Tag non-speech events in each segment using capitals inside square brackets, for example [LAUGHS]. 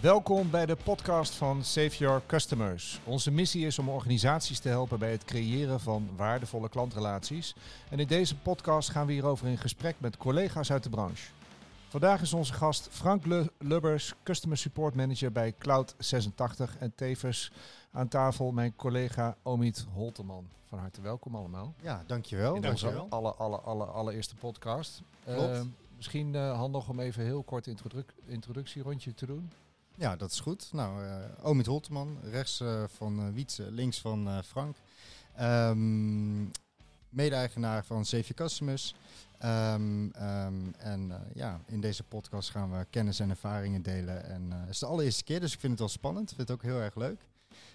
Welkom bij de podcast van Save Your Customers. Onze missie is om organisaties te helpen bij het creëren van waardevolle klantrelaties. En in deze podcast gaan we hierover in gesprek met collega's uit de branche. Vandaag is onze gast Frank Lubbers, Customer Support Manager bij Cloud86 en tevens aan tafel mijn collega Omid Holteman. Van harte welkom allemaal. Ja, dankjewel. In onze alle, alle, alle, allereerste podcast. Uh, misschien uh, handig om even heel kort introduc introductierondje te doen. Ja, dat is goed. Nou, uh, Omid Holteman, rechts uh, van uh, Wietse, links van Frank. Um, Mede-eigenaar van Save Customers. Um, um, en ja, in deze podcast gaan we kennis en ervaringen delen. En het is de allereerste keer, dus ik vind het wel spannend. Ik vind het ook heel erg leuk.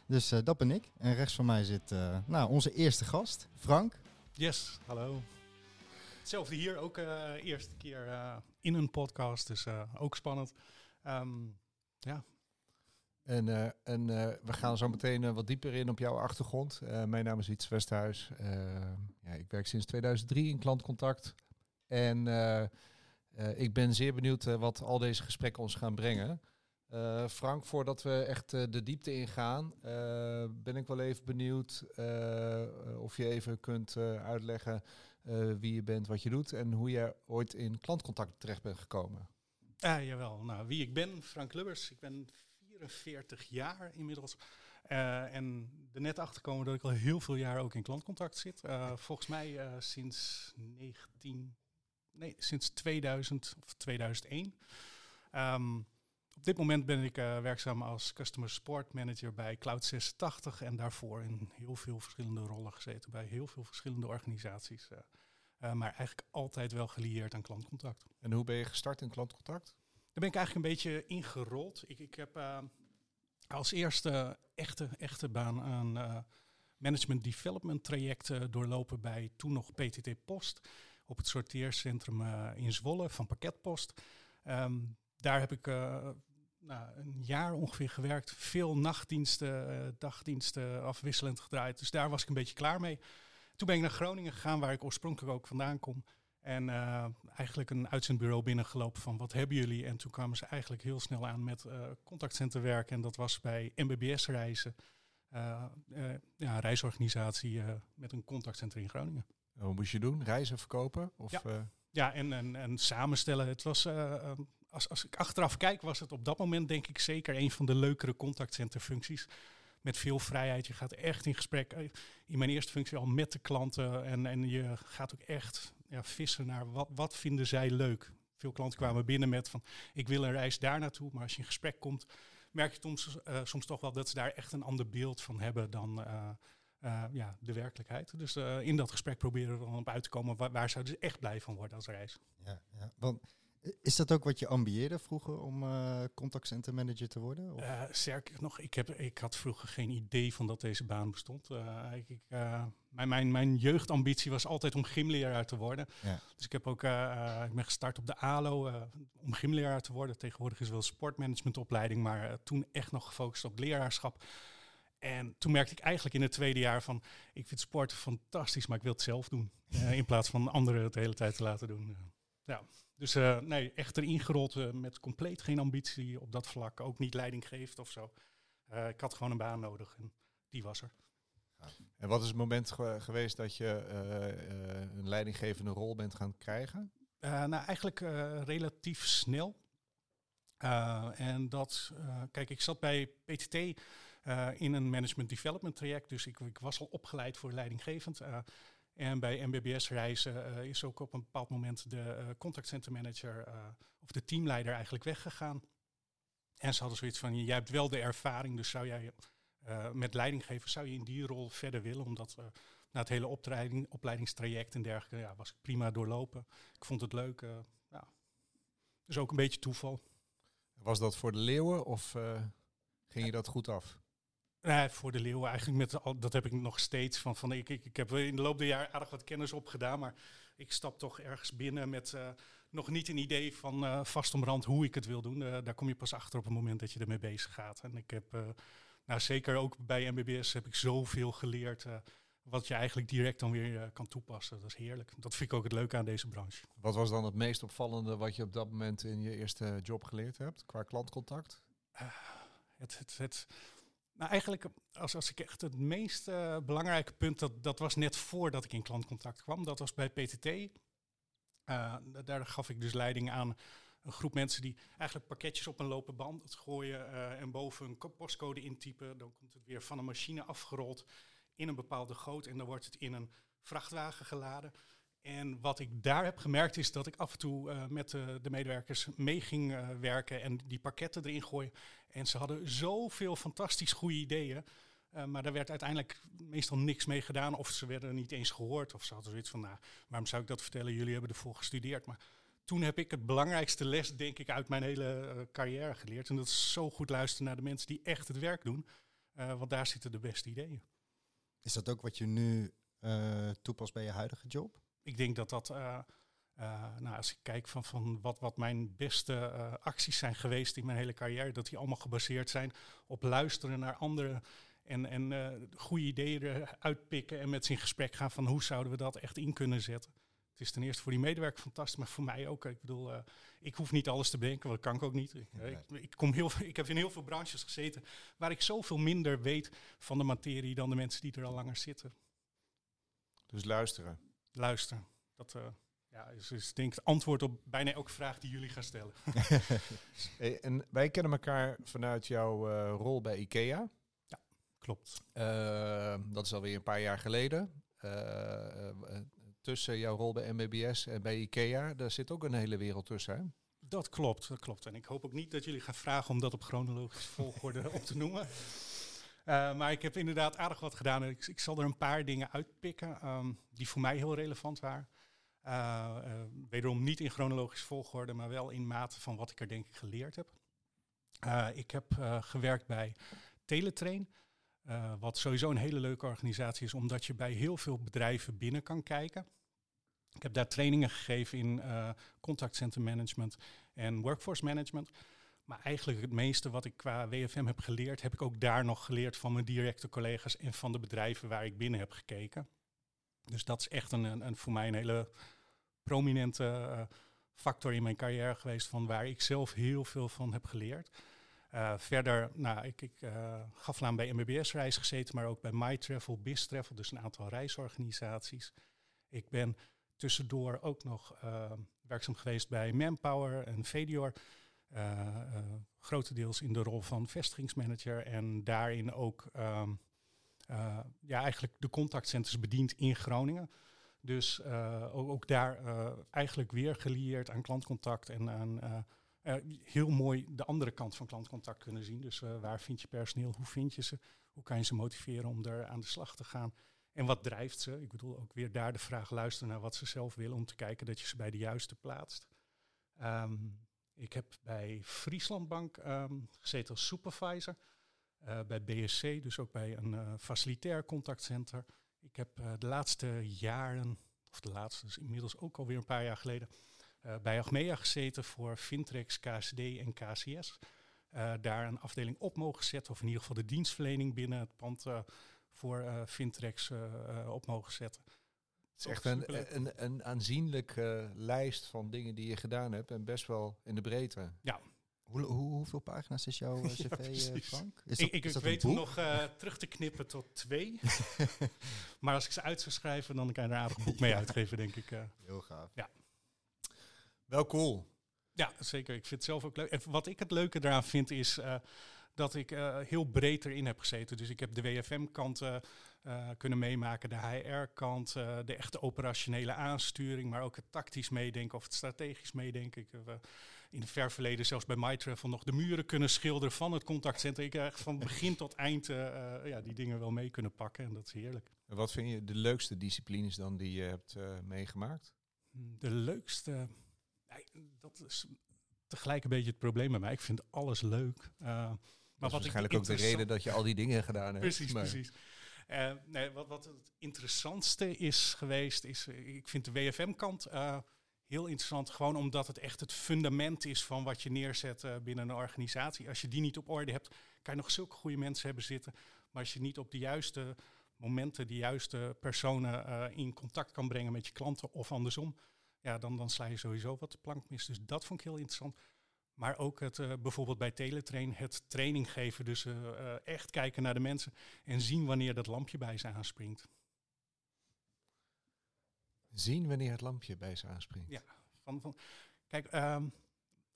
Dus dat ben ik. En rechts van mij zit nou, onze eerste gast, Frank. Yes, hallo. Hetzelfde hier, ook eerste keer in een podcast, dus ook spannend. Ja. En, uh, en uh, we gaan zo meteen uh, wat dieper in op jouw achtergrond. mijn naam is Wiets Westhuis. ja, ik werk sinds 2003 in klantcontact. En ik ben zeer benieuwd wat al deze gesprekken ons gaan brengen. Frank, voordat we echt de diepte ingaan, ben ik wel even benieuwd of je even kunt uitleggen wie je bent, wat je doet en hoe je ooit in klantcontact terecht bent gekomen. Ja, jawel. Nou, wie ik ben, Frank Lubbers. Ik ben 44 jaar inmiddels. Uh, en er net achter komen dat ik al heel veel jaar ook in klantcontact zit. Uh, volgens mij uh, sinds 19... Nee, sinds 2000 of 2001. Um, op dit moment ben ik werkzaam als Customer Support Manager bij Cloud86. En daarvoor in heel veel verschillende rollen gezeten bij heel veel verschillende organisaties. Uh, maar eigenlijk altijd wel gelieerd aan klantcontact. En hoe ben je gestart in klantcontact? Daar ben ik eigenlijk een beetje ingerold. Ik, ik heb uh, als eerste echte, echte baan een uh, management development traject doorlopen bij toen nog PTT Post. Op het sorteercentrum in Zwolle van Pakketpost. Um, daar heb ik nou, een jaar ongeveer gewerkt. Veel nachtdiensten, dagdiensten afwisselend gedraaid. Dus daar was ik een beetje klaar mee. Toen ben ik naar Groningen gegaan, waar ik oorspronkelijk ook vandaan kom. En uh, eigenlijk een uitzendbureau binnengelopen van wat hebben jullie? En toen kwamen ze eigenlijk heel snel aan met uh, contactcenter En dat was bij MBBS Reizen. Uh, ja, een reisorganisatie met een contactcenter in Groningen. Wat moest je doen? Reizen verkopen? Of, ja, ja en, en, en samenstellen. Het was, als, als ik achteraf kijk, was het op dat moment denk ik zeker een van de leukere contactcenterfuncties met veel vrijheid. Je gaat echt in gesprek. Eh, in mijn eerste functie al met de klanten. En, en je gaat ook echt ja, vissen naar wat, wat vinden zij leuk. Veel klanten kwamen binnen met van ik wil een reis daar naartoe. Maar als je in gesprek komt, merk je soms, uh, soms toch wel dat ze daar echt een ander beeld van hebben dan uh, ja, de werkelijkheid. Dus in dat gesprek proberen we dan op uit te komen waar, waar zouden ze echt blij van worden als reis. Ja, ja. Want is dat ook wat je ambieerde vroeger om uh, contactcenter manager te worden? Of? Uh, sterker nog, ik, heb, ik had vroeger geen idee van dat deze baan bestond. Uh, ik, mijn, mijn, mijn jeugdambitie was altijd om gymleraar te worden. Ja. Dus ik, heb ook, ik ben gestart op de ALO om gymleraar te worden. Tegenwoordig is wel sportmanagementopleiding, maar toen echt nog gefocust op leraarschap. En toen merkte ik eigenlijk in het tweede jaar van, ik vind sport fantastisch, maar ik wil het zelf doen. in plaats van anderen het de hele tijd te laten doen. Ja. Dus uh, nee, echt erin gerold uh, met compleet geen ambitie op dat vlak. Ook niet leiding geeft of zo. Uh, ik had gewoon een baan nodig en die was er. Ja. En wat is het moment ge geweest dat je een leidinggevende rol bent gaan krijgen? nou, eigenlijk relatief snel. en dat, kijk, ik zat bij PTT in een management development traject. Dus ik, ik was al opgeleid voor leidinggevend. En bij MBBS reizen uh, is ook op een bepaald moment de uh, contactcenter manager uh, of de teamleider eigenlijk weggegaan. En ze hadden zoiets van, jij hebt wel de ervaring, dus zou jij met leidinggeven, zou je in die rol verder willen? Omdat na het hele opleiding, opleidingstraject en dergelijke, ja, was ik prima doorlopen. Ik vond het leuk. ja. Dus ook een beetje toeval. Was dat voor de leeuwen of ging je dat goed af? Nee, voor de leeuwen eigenlijk met dat heb ik nog steeds van. van ik, ik, ik heb in de loop der jaren aardig wat kennis opgedaan, maar ik stap toch ergens binnen met uh, nog niet een idee van uh, vast omrand hoe ik het wil doen. Uh, daar kom je pas achter op het moment dat je ermee bezig gaat. En ik heb, nou zeker ook bij MBBS heb ik zoveel geleerd. wat je eigenlijk direct dan weer kan toepassen. Dat is heerlijk. Dat vind ik ook het leuke aan deze branche. Wat was dan het meest opvallende wat je op dat moment in je eerste job geleerd hebt qua klantcontact? het, het, het, nou eigenlijk, als, als ik echt het meest uh, belangrijke punt, dat, dat was net voordat ik in klantcontact kwam. Dat was bij PTT. Uh, daar gaf ik dus leiding aan een groep mensen die eigenlijk pakketjes op een lopen band gooien uh, en boven een postcode intypen. Dan komt het weer van een machine afgerold in een bepaalde goot en dan wordt het in een vrachtwagen geladen. En wat ik daar heb gemerkt is dat ik af en toe uh, met de, de, medewerkers mee ging uh, werken en die pakketten erin gooien. En ze hadden zoveel fantastisch goede ideeën. Maar daar werd uiteindelijk meestal niks mee gedaan. Of ze werden niet eens gehoord. Of ze hadden zoiets van, nou, waarom zou ik dat vertellen? Jullie hebben ervoor gestudeerd. Maar toen heb ik het belangrijkste les, denk ik, uit mijn hele carrière geleerd. En dat is zo goed luisteren naar de mensen die echt het werk doen. want daar zitten de beste ideeën. Is dat ook wat je nu toepast bij je huidige job? Ik denk dat dat, uh, uh, nou, als ik kijk van, van wat, wat mijn beste uh, acties zijn geweest in mijn hele carrière, dat die allemaal gebaseerd zijn op luisteren naar anderen en, en goede ideeën uitpikken en met ze in gesprek gaan van hoe zouden we dat echt in kunnen zetten. Het is ten eerste voor die medewerker fantastisch, maar voor mij ook. Ik bedoel, ik hoef niet alles te bedenken, want dat kan ik ook niet. Ik, ik, ik, kom heel, ik heb in heel veel branches gezeten waar ik zoveel minder weet van de materie dan de mensen die er al langer zitten. Dus luisteren luisteren. Dat uh, ja, is, is denk ik het antwoord op bijna elke vraag die jullie gaan stellen. [LAUGHS] hey, en wij kennen elkaar vanuit jouw uh, rol bij IKEA. Ja, klopt. Uh, dat is alweer een paar jaar geleden. tussen jouw rol bij MBBS en bij IKEA, daar zit ook een hele wereld tussen. Hè? Dat klopt, dat klopt. En ik hoop ook niet dat jullie gaan vragen om dat op chronologische volgorde op te noemen. Uh, maar ik heb inderdaad aardig wat gedaan. Ik, ik zal er een paar dingen uitpikken um, die voor mij heel relevant waren. Uh, uh, wederom niet in chronologische volgorde, maar wel in mate van wat ik er denk ik geleerd heb. ik heb gewerkt bij Teletrain, wat sowieso een hele leuke organisatie is, omdat je bij heel veel bedrijven binnen kan kijken. Ik heb daar trainingen gegeven in center management en workforce management. Maar eigenlijk het meeste wat ik qua WFM heb geleerd, heb ik ook daar nog geleerd van mijn directe collega's en van de bedrijven waar ik binnen heb gekeken. Dus dat is echt een, een, voor mij een hele prominente uh, factor in mijn carrière geweest, van waar ik zelf heel veel van heb geleerd. Uh, verder, nou, ik, ik uh, gaf aan bij MBBS-reis gezeten, maar ook bij MyTravel, BizTravel, dus een aantal reisorganisaties. Ik ben tussendoor ook nog werkzaam geweest bij Manpower en Vedior. Uh, grotendeels in de rol van vestigingsmanager en daarin ook um, uh, ja, eigenlijk de contactcenters bediend in Groningen. Dus ook, ook, daar eigenlijk weer gelieerd aan klantcontact en aan heel mooi de andere kant van klantcontact kunnen zien. Dus waar vind je personeel, hoe vind je ze, hoe kan je ze motiveren om er aan de slag te gaan. En wat drijft ze? Ik bedoel ook weer daar de vraag luisteren naar wat ze zelf willen om te kijken dat je ze bij de juiste plaatst. Um, ik heb bij Frieslandbank um, gezeten als supervisor. Uh, bij BSC, dus ook bij een uh, facilitair contactcenter. Ik heb uh, de laatste jaren, of de laatste, dus inmiddels ook alweer een paar jaar geleden, bij Achmea gezeten voor Fintrex, KSD en KCS. daar een afdeling op mogen zetten, of in ieder geval de dienstverlening binnen het pand voor Fintrex op mogen zetten. Het is echt een, een, een aanzienlijke lijst van dingen die je gedaan hebt en best wel in de breedte. Ja. Hoe, hoe, hoeveel pagina's is jouw [LAUGHS] cv, ja, Frank? Is dat, ik, ik, weet hem nog uh, terug te knippen tot twee. [LAUGHS] maar als ik ze uit zou schrijven, dan kan je er een aardig boek mee [LAUGHS] uitgeven, denk ik. Uh. Heel gaaf. Ja. Wel cool. Ja, zeker. Ik vind het zelf ook leuk. En wat ik het leuke eraan vind is uh, dat ik uh, heel breed erin heb gezeten. Dus ik heb de WFM-kant uh, kunnen meemaken, de HR-kant, de echte operationele aansturing, maar ook het tactisch meedenken of het strategisch meedenken. Ik heb in het ver verleden zelfs bij MyTravel nog de muren kunnen schilderen van het contactcentrum. Ik heb van begin tot eind ja, die dingen wel mee kunnen pakken en dat is heerlijk. En wat vind je de leukste disciplines dan die je hebt meegemaakt? De leukste, dat is tegelijk een beetje het probleem bij mij. Ik vind alles leuk. Uh, maar wat waarschijnlijk ook de reden dat je al die dingen gedaan hebt. Precies, precies. Uh, nee, wat, wat het interessantste is geweest, is uh, ik vind de WFM-kant uh, heel interessant. Gewoon omdat het echt het fundament is van wat je neerzet binnen een organisatie. Als je die niet op orde hebt, kan je nog zulke goede mensen hebben zitten. Maar als je niet op de juiste momenten, de juiste personen in contact kan brengen met je klanten of andersom, ja, dan, dan sla je sowieso wat de plank mis. Dus dat vond ik heel interessant. Maar ook het, uh, bijvoorbeeld bij teletrain, het training geven. Dus uh, echt kijken naar de mensen en zien wanneer dat lampje bij ze aanspringt. Zien wanneer het lampje bij ze aanspringt? Ja. Van, van, kijk, um,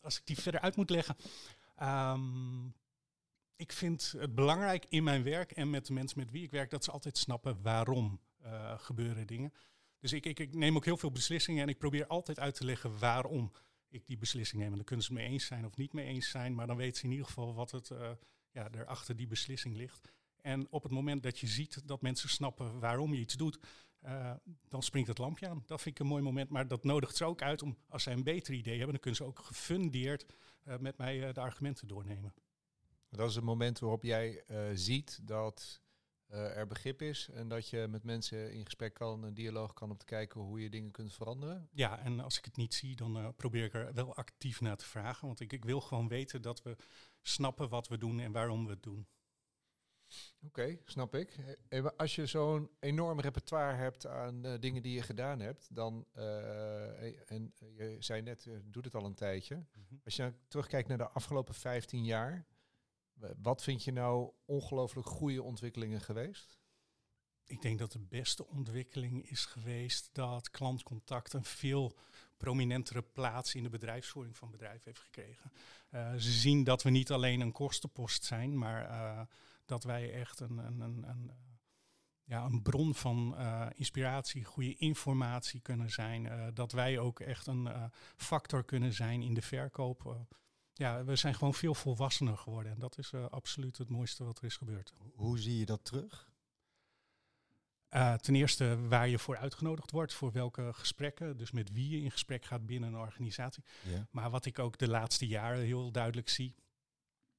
als ik die verder uit moet leggen. Um, ik vind het belangrijk in mijn werk en met de mensen met wie ik werk, dat ze altijd snappen waarom uh, gebeuren dingen. Dus ik, ik, ik, neem ook heel veel beslissingen en ik probeer altijd uit te leggen waarom ik die beslissing neem. En dan kunnen ze het mee eens zijn of niet mee eens zijn, maar dan weten ze in ieder geval wat het uh, ja, er achter die beslissing ligt. En op het moment dat je ziet dat mensen snappen waarom je iets doet, uh, dan springt het lampje aan. Dat vind ik een mooi moment, maar dat nodigt ze ook uit om, als zij een beter idee hebben, dan kunnen ze ook gefundeerd uh, met mij de argumenten doornemen. Dat is het moment waarop jij ziet dat uh, er begrip is en dat je met mensen in gesprek kan, een dialoog kan om te kijken hoe je dingen kunt veranderen? Ja, en als ik het niet zie, dan uh, probeer ik er wel actief naar te vragen. Want ik, ik wil gewoon weten dat we snappen wat we doen en waarom we het doen. Oké, okay, snap ik. Als je zo'n enorm repertoire hebt aan uh, dingen die je gedaan hebt, dan, en je zei net, doet het al een tijdje. Mm -hmm. Als je nou terugkijkt naar de afgelopen 15 jaar, wat vind je nou ongelooflijk goede ontwikkelingen geweest? Ik denk dat de beste ontwikkeling is geweest dat klantcontact een veel prominentere plaats in de bedrijfsvoering van bedrijven heeft gekregen. Uh, ze zien dat we niet alleen een kostenpost zijn, maar uh, dat wij echt een, een, een, een, ja, een bron van uh, inspiratie, goede informatie kunnen zijn. dat wij ook echt een factor kunnen zijn in de verkoop ja, we zijn gewoon veel volwassener geworden. En dat is uh, absoluut het mooiste wat er is gebeurd. Hoe zie je dat terug? Uh, ten eerste waar je voor uitgenodigd wordt, voor welke gesprekken, dus met wie je in gesprek gaat binnen een organisatie. Maar wat ik ook de laatste jaren heel duidelijk zie,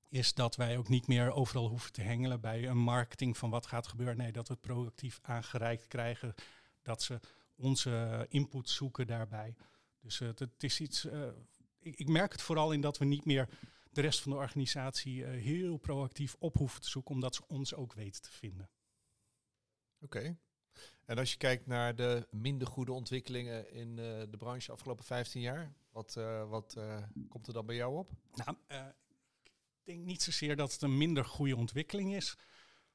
is dat wij ook niet meer overal hoeven te hengelen bij een marketing van wat gaat gebeuren. Nee, dat we het proactief aangereikt krijgen, dat ze onze input zoeken daarbij. Dus uh, het, het, is iets ik, ik, merk het vooral in dat we niet meer de rest van de organisatie uh, heel proactief op hoeven te zoeken, omdat ze ons ook weten te vinden. Oké. Okay. En als je kijkt naar de minder goede ontwikkelingen in uh, de branche afgelopen 15 jaar, wat, uh, wat komt er dan bij jou op? Nou, ik denk niet zozeer dat het een minder goede ontwikkeling is.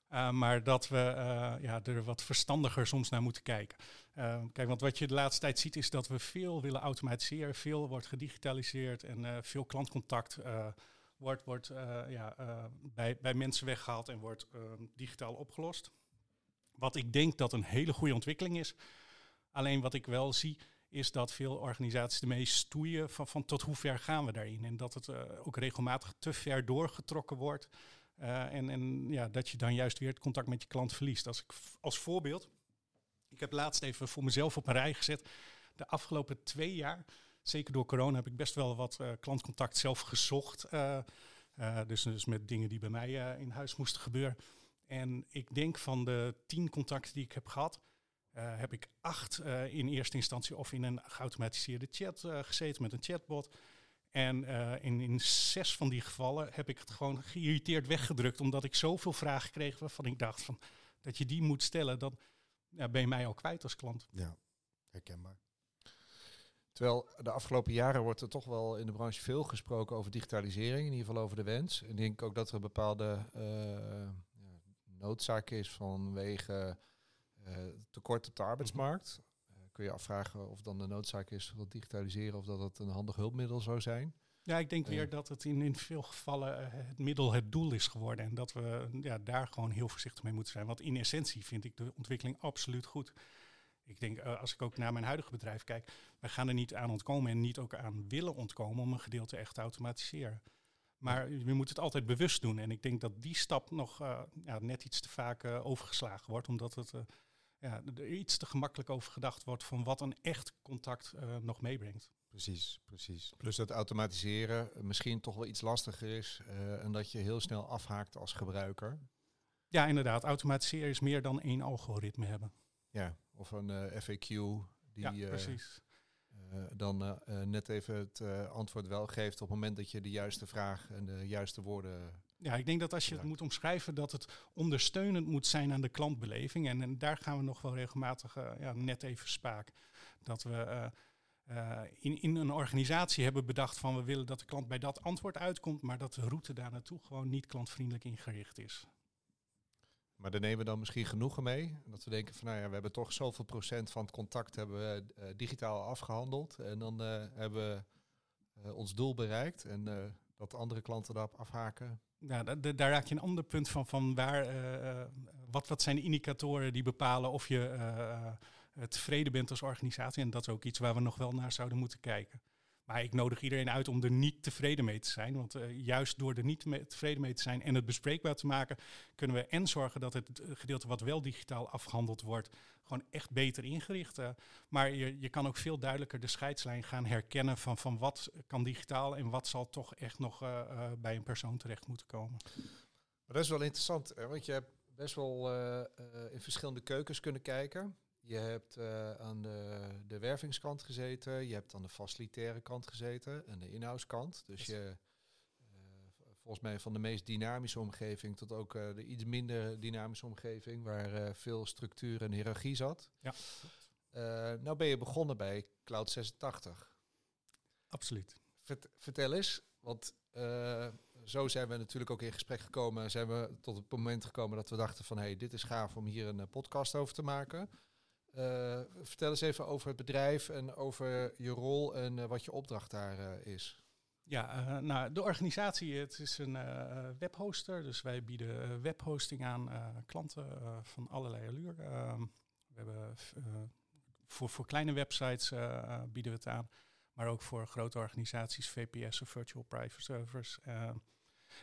Uh, maar dat we uh, ja, er wat verstandiger soms naar moeten kijken. Uh, kijk, want wat je de laatste tijd ziet is dat we veel willen automatiseren. Veel wordt gedigitaliseerd en veel klantcontact wordt, wordt ja, bij, bij mensen weggehaald en wordt digitaal opgelost. Wat ik denk dat een hele goede ontwikkeling is. Alleen wat ik wel zie is dat veel organisaties ermee stoeien van, van tot hoe ver gaan we daarin. En dat het ook regelmatig te ver doorgetrokken wordt. Uh, en, en ja, dat je dan juist weer het contact met je klant verliest. Als, ik, als voorbeeld, ik heb laatst even voor mezelf op een rij gezet. De afgelopen twee jaar, zeker door corona, heb ik best wel wat uh, klantcontact zelf gezocht. Uh, dus, dus met dingen die bij mij in huis moesten gebeuren. En ik denk van de tien contacten die ik heb gehad, heb ik acht in eerste instantie of in een geautomatiseerde chat gezeten met een chatbot. En uh, in, in zes van die gevallen heb ik het gewoon geïrriteerd weggedrukt, omdat ik zoveel vragen kreeg waarvan ik dacht van dat je die moet stellen, dan ja, ben je mij al kwijt als klant. Ja, herkenbaar. Terwijl de afgelopen jaren wordt er toch wel in de branche veel gesproken over digitalisering, in ieder geval over de wens. Ik denk ook dat er een bepaalde ja, noodzaak is vanwege uh, tekort op de arbeidsmarkt kun je afvragen of dan de noodzaak is dat digitaliseren of dat het een handig hulpmiddel zou zijn. Ja, ik denk weer dat het in, in veel gevallen uh, het middel het doel is geworden. En dat we ja, daar gewoon heel voorzichtig mee moeten zijn. Want in essentie vind ik de ontwikkeling absoluut goed. Ik denk, uh, als ik ook naar mijn huidige bedrijf kijk, wij gaan er niet aan ontkomen en niet ook aan willen ontkomen om een gedeelte echt te automatiseren. Maar je moet het altijd bewust doen. En ik denk dat die stap nog uh, ja, net iets te vaak overgeslagen wordt, omdat het ja, er iets te gemakkelijk over gedacht wordt van wat een echt contact uh, nog meebrengt. Precies, precies. Plus dat automatiseren misschien toch wel iets lastiger is uh, en dat je heel snel afhaakt als gebruiker. Ja, inderdaad. Automatiseren is meer dan één algoritme hebben. Ja, of een uh, FAQ die ja, precies. dan net even het antwoord wel geeft op het moment dat je de juiste vraag en de juiste woorden ja, ik denk dat als je het moet omschrijven, dat het ondersteunend moet zijn aan de klantbeleving. En, en daar gaan we nog wel regelmatig uh, ja, net even spaak. Dat we uh, eh, in, in een organisatie hebben bedacht van we willen dat de klant bij dat antwoord uitkomt, maar dat de route daar naartoe gewoon niet klantvriendelijk ingericht is. Maar daar nemen we dan misschien genoegen mee. Dat we denken van nou ja, we hebben toch zoveel procent van het contact hebben we eh, digitaal afgehandeld. En dan eh, hebben we eh, ons doel bereikt. En eh, dat andere klanten daarop afhaken. Ja, da- da- daar raak je een ander punt van, van waar, eh, eh, wat, wat zijn de indicatoren die bepalen of je eh, tevreden bent als organisatie. En dat is ook iets waar we nog wel naar zouden moeten kijken. Maar ik nodig iedereen uit om er niet tevreden mee te zijn. Want eh, juist door er niet tevreden mee te zijn en het bespreekbaar te maken, kunnen we en zorgen dat het eh, gedeelte wat wel digitaal afgehandeld wordt, gewoon echt beter ingericht. eh. maar je, je kan ook veel duidelijker de scheidslijn gaan herkennen van, van wat kan digitaal en wat zal toch echt nog bij een persoon terecht moeten komen. Dat is wel interessant, hè, want je hebt best wel in verschillende keukens kunnen kijken. Je hebt eh, aan de, de wervingskant gezeten, je hebt aan de facilitaire kant gezeten en de inhoudskant. Dus je, eh, volgens mij van de meest dynamische omgeving tot ook eh, de iets minder dynamische omgeving, waar veel structuur en hiërarchie zat. Ja, nou ben je begonnen bij Cloud 86. Absoluut. Vert- vertel eens, want zo zijn we natuurlijk ook in gesprek gekomen. Zijn we tot het moment gekomen dat we dachten van... hé, hey, dit is gaaf om hier een podcast over te maken. Eh, vertel eens even over het bedrijf en over je rol en eh, wat je opdracht daar eh, is. Ja, nou, de organisatie, het is een webhoster. Dus wij bieden webhosting aan klanten van allerlei allure. Ehm, we hebben voor, voor kleine websites bieden we het aan. Maar ook voor grote organisaties, VPS of Virtual Private Servers.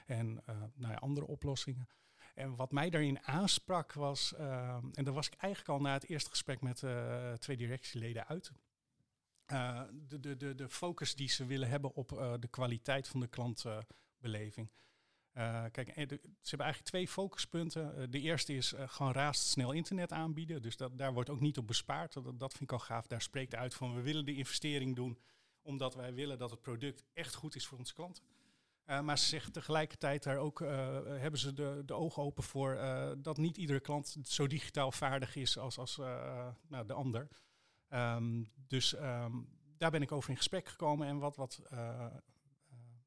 en nou andere oplossingen. En wat mij daarin aansprak was, ehm, en daar was ik eigenlijk al na het eerste gesprek met eh, twee directieleden uit. Eh, de, de, de, de focus die ze willen hebben op eh, de kwaliteit van de klantbeleving. Eh, kijk, eh, ze hebben eigenlijk twee focuspunten. Eh, de eerste is eh, gewoon razendsnel internet aanbieden. Dus dat, daar wordt ook niet op bespaard. Dat, dat vind ik al gaaf. Daar spreekt uit van we willen de investering doen omdat wij willen dat het product echt goed is voor onze klanten. Eh, maar ze zeggen tegelijkertijd daar ook, eh, hebben ze de, de ogen open voor eh, dat niet iedere klant zo digitaal vaardig is als, als nou, de ander. Ehm, dus ehm, daar ben ik over in gesprek gekomen. En wat, wat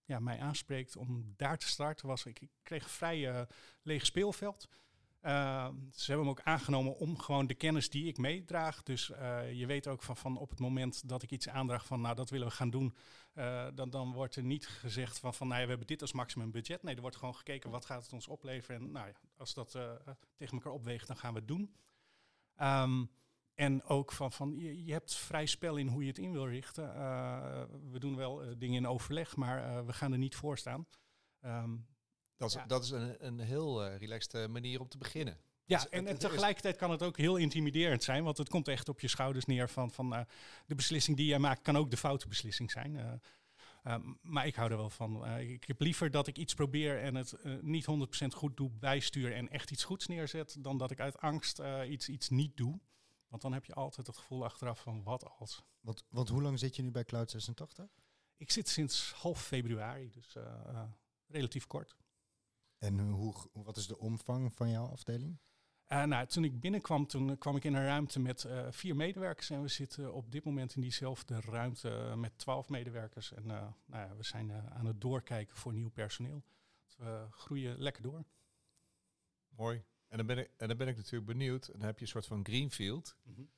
ja, mij aanspreekt om daar te starten was, ik, ik kreeg een vrij leeg speelveld. Uh, ze hebben hem ook aangenomen om gewoon de kennis die ik meedraag. Dus uh, je weet ook van, van op het moment dat ik iets aandraag van nou dat willen we gaan doen. Uh, dan, dan wordt er niet gezegd van, van nou ja, we hebben dit als maximum budget. Nee, er wordt gewoon gekeken wat gaat het ons opleveren. En nou ja, als dat uh, tegen elkaar opweegt, dan gaan we het doen. Um, en ook van, van je, hebt vrij spel in hoe je het in wil richten. We doen wel dingen in overleg, maar we gaan er niet voor staan. Um, dat is, ja. dat is een, een heel uh, relaxed manier om te beginnen. Ja, dus en, en tegelijkertijd kan het ook heel intimiderend zijn, want het komt echt op je schouders neer van, van uh, de beslissing die jij maakt kan ook de foute beslissing zijn. Uh, uh, maar ik hou er wel van. Uh, ik heb liever dat ik iets probeer en het uh, niet 100% goed doe, bijstuur en echt iets goeds neerzet, dan dat ik uit angst uh, iets, iets niet doe. Want dan heb je altijd het gevoel achteraf van wat als. Want, want hoe lang zit je nu bij Cloud 86? Ik zit sinds half februari, dus uh, relatief kort. En hoe, wat is de omvang van jouw afdeling? Uh, nou, toen ik binnenkwam, toen kwam ik in een ruimte met uh, vier medewerkers. En we zitten op dit moment in diezelfde ruimte met twaalf medewerkers. En uh, nou ja, we zijn aan het doorkijken voor nieuw personeel. Dus we groeien lekker door. Mooi. En dan ben ik, en dan ben ik natuurlijk benieuwd. En dan heb je een soort van greenfield. Mm -hmm.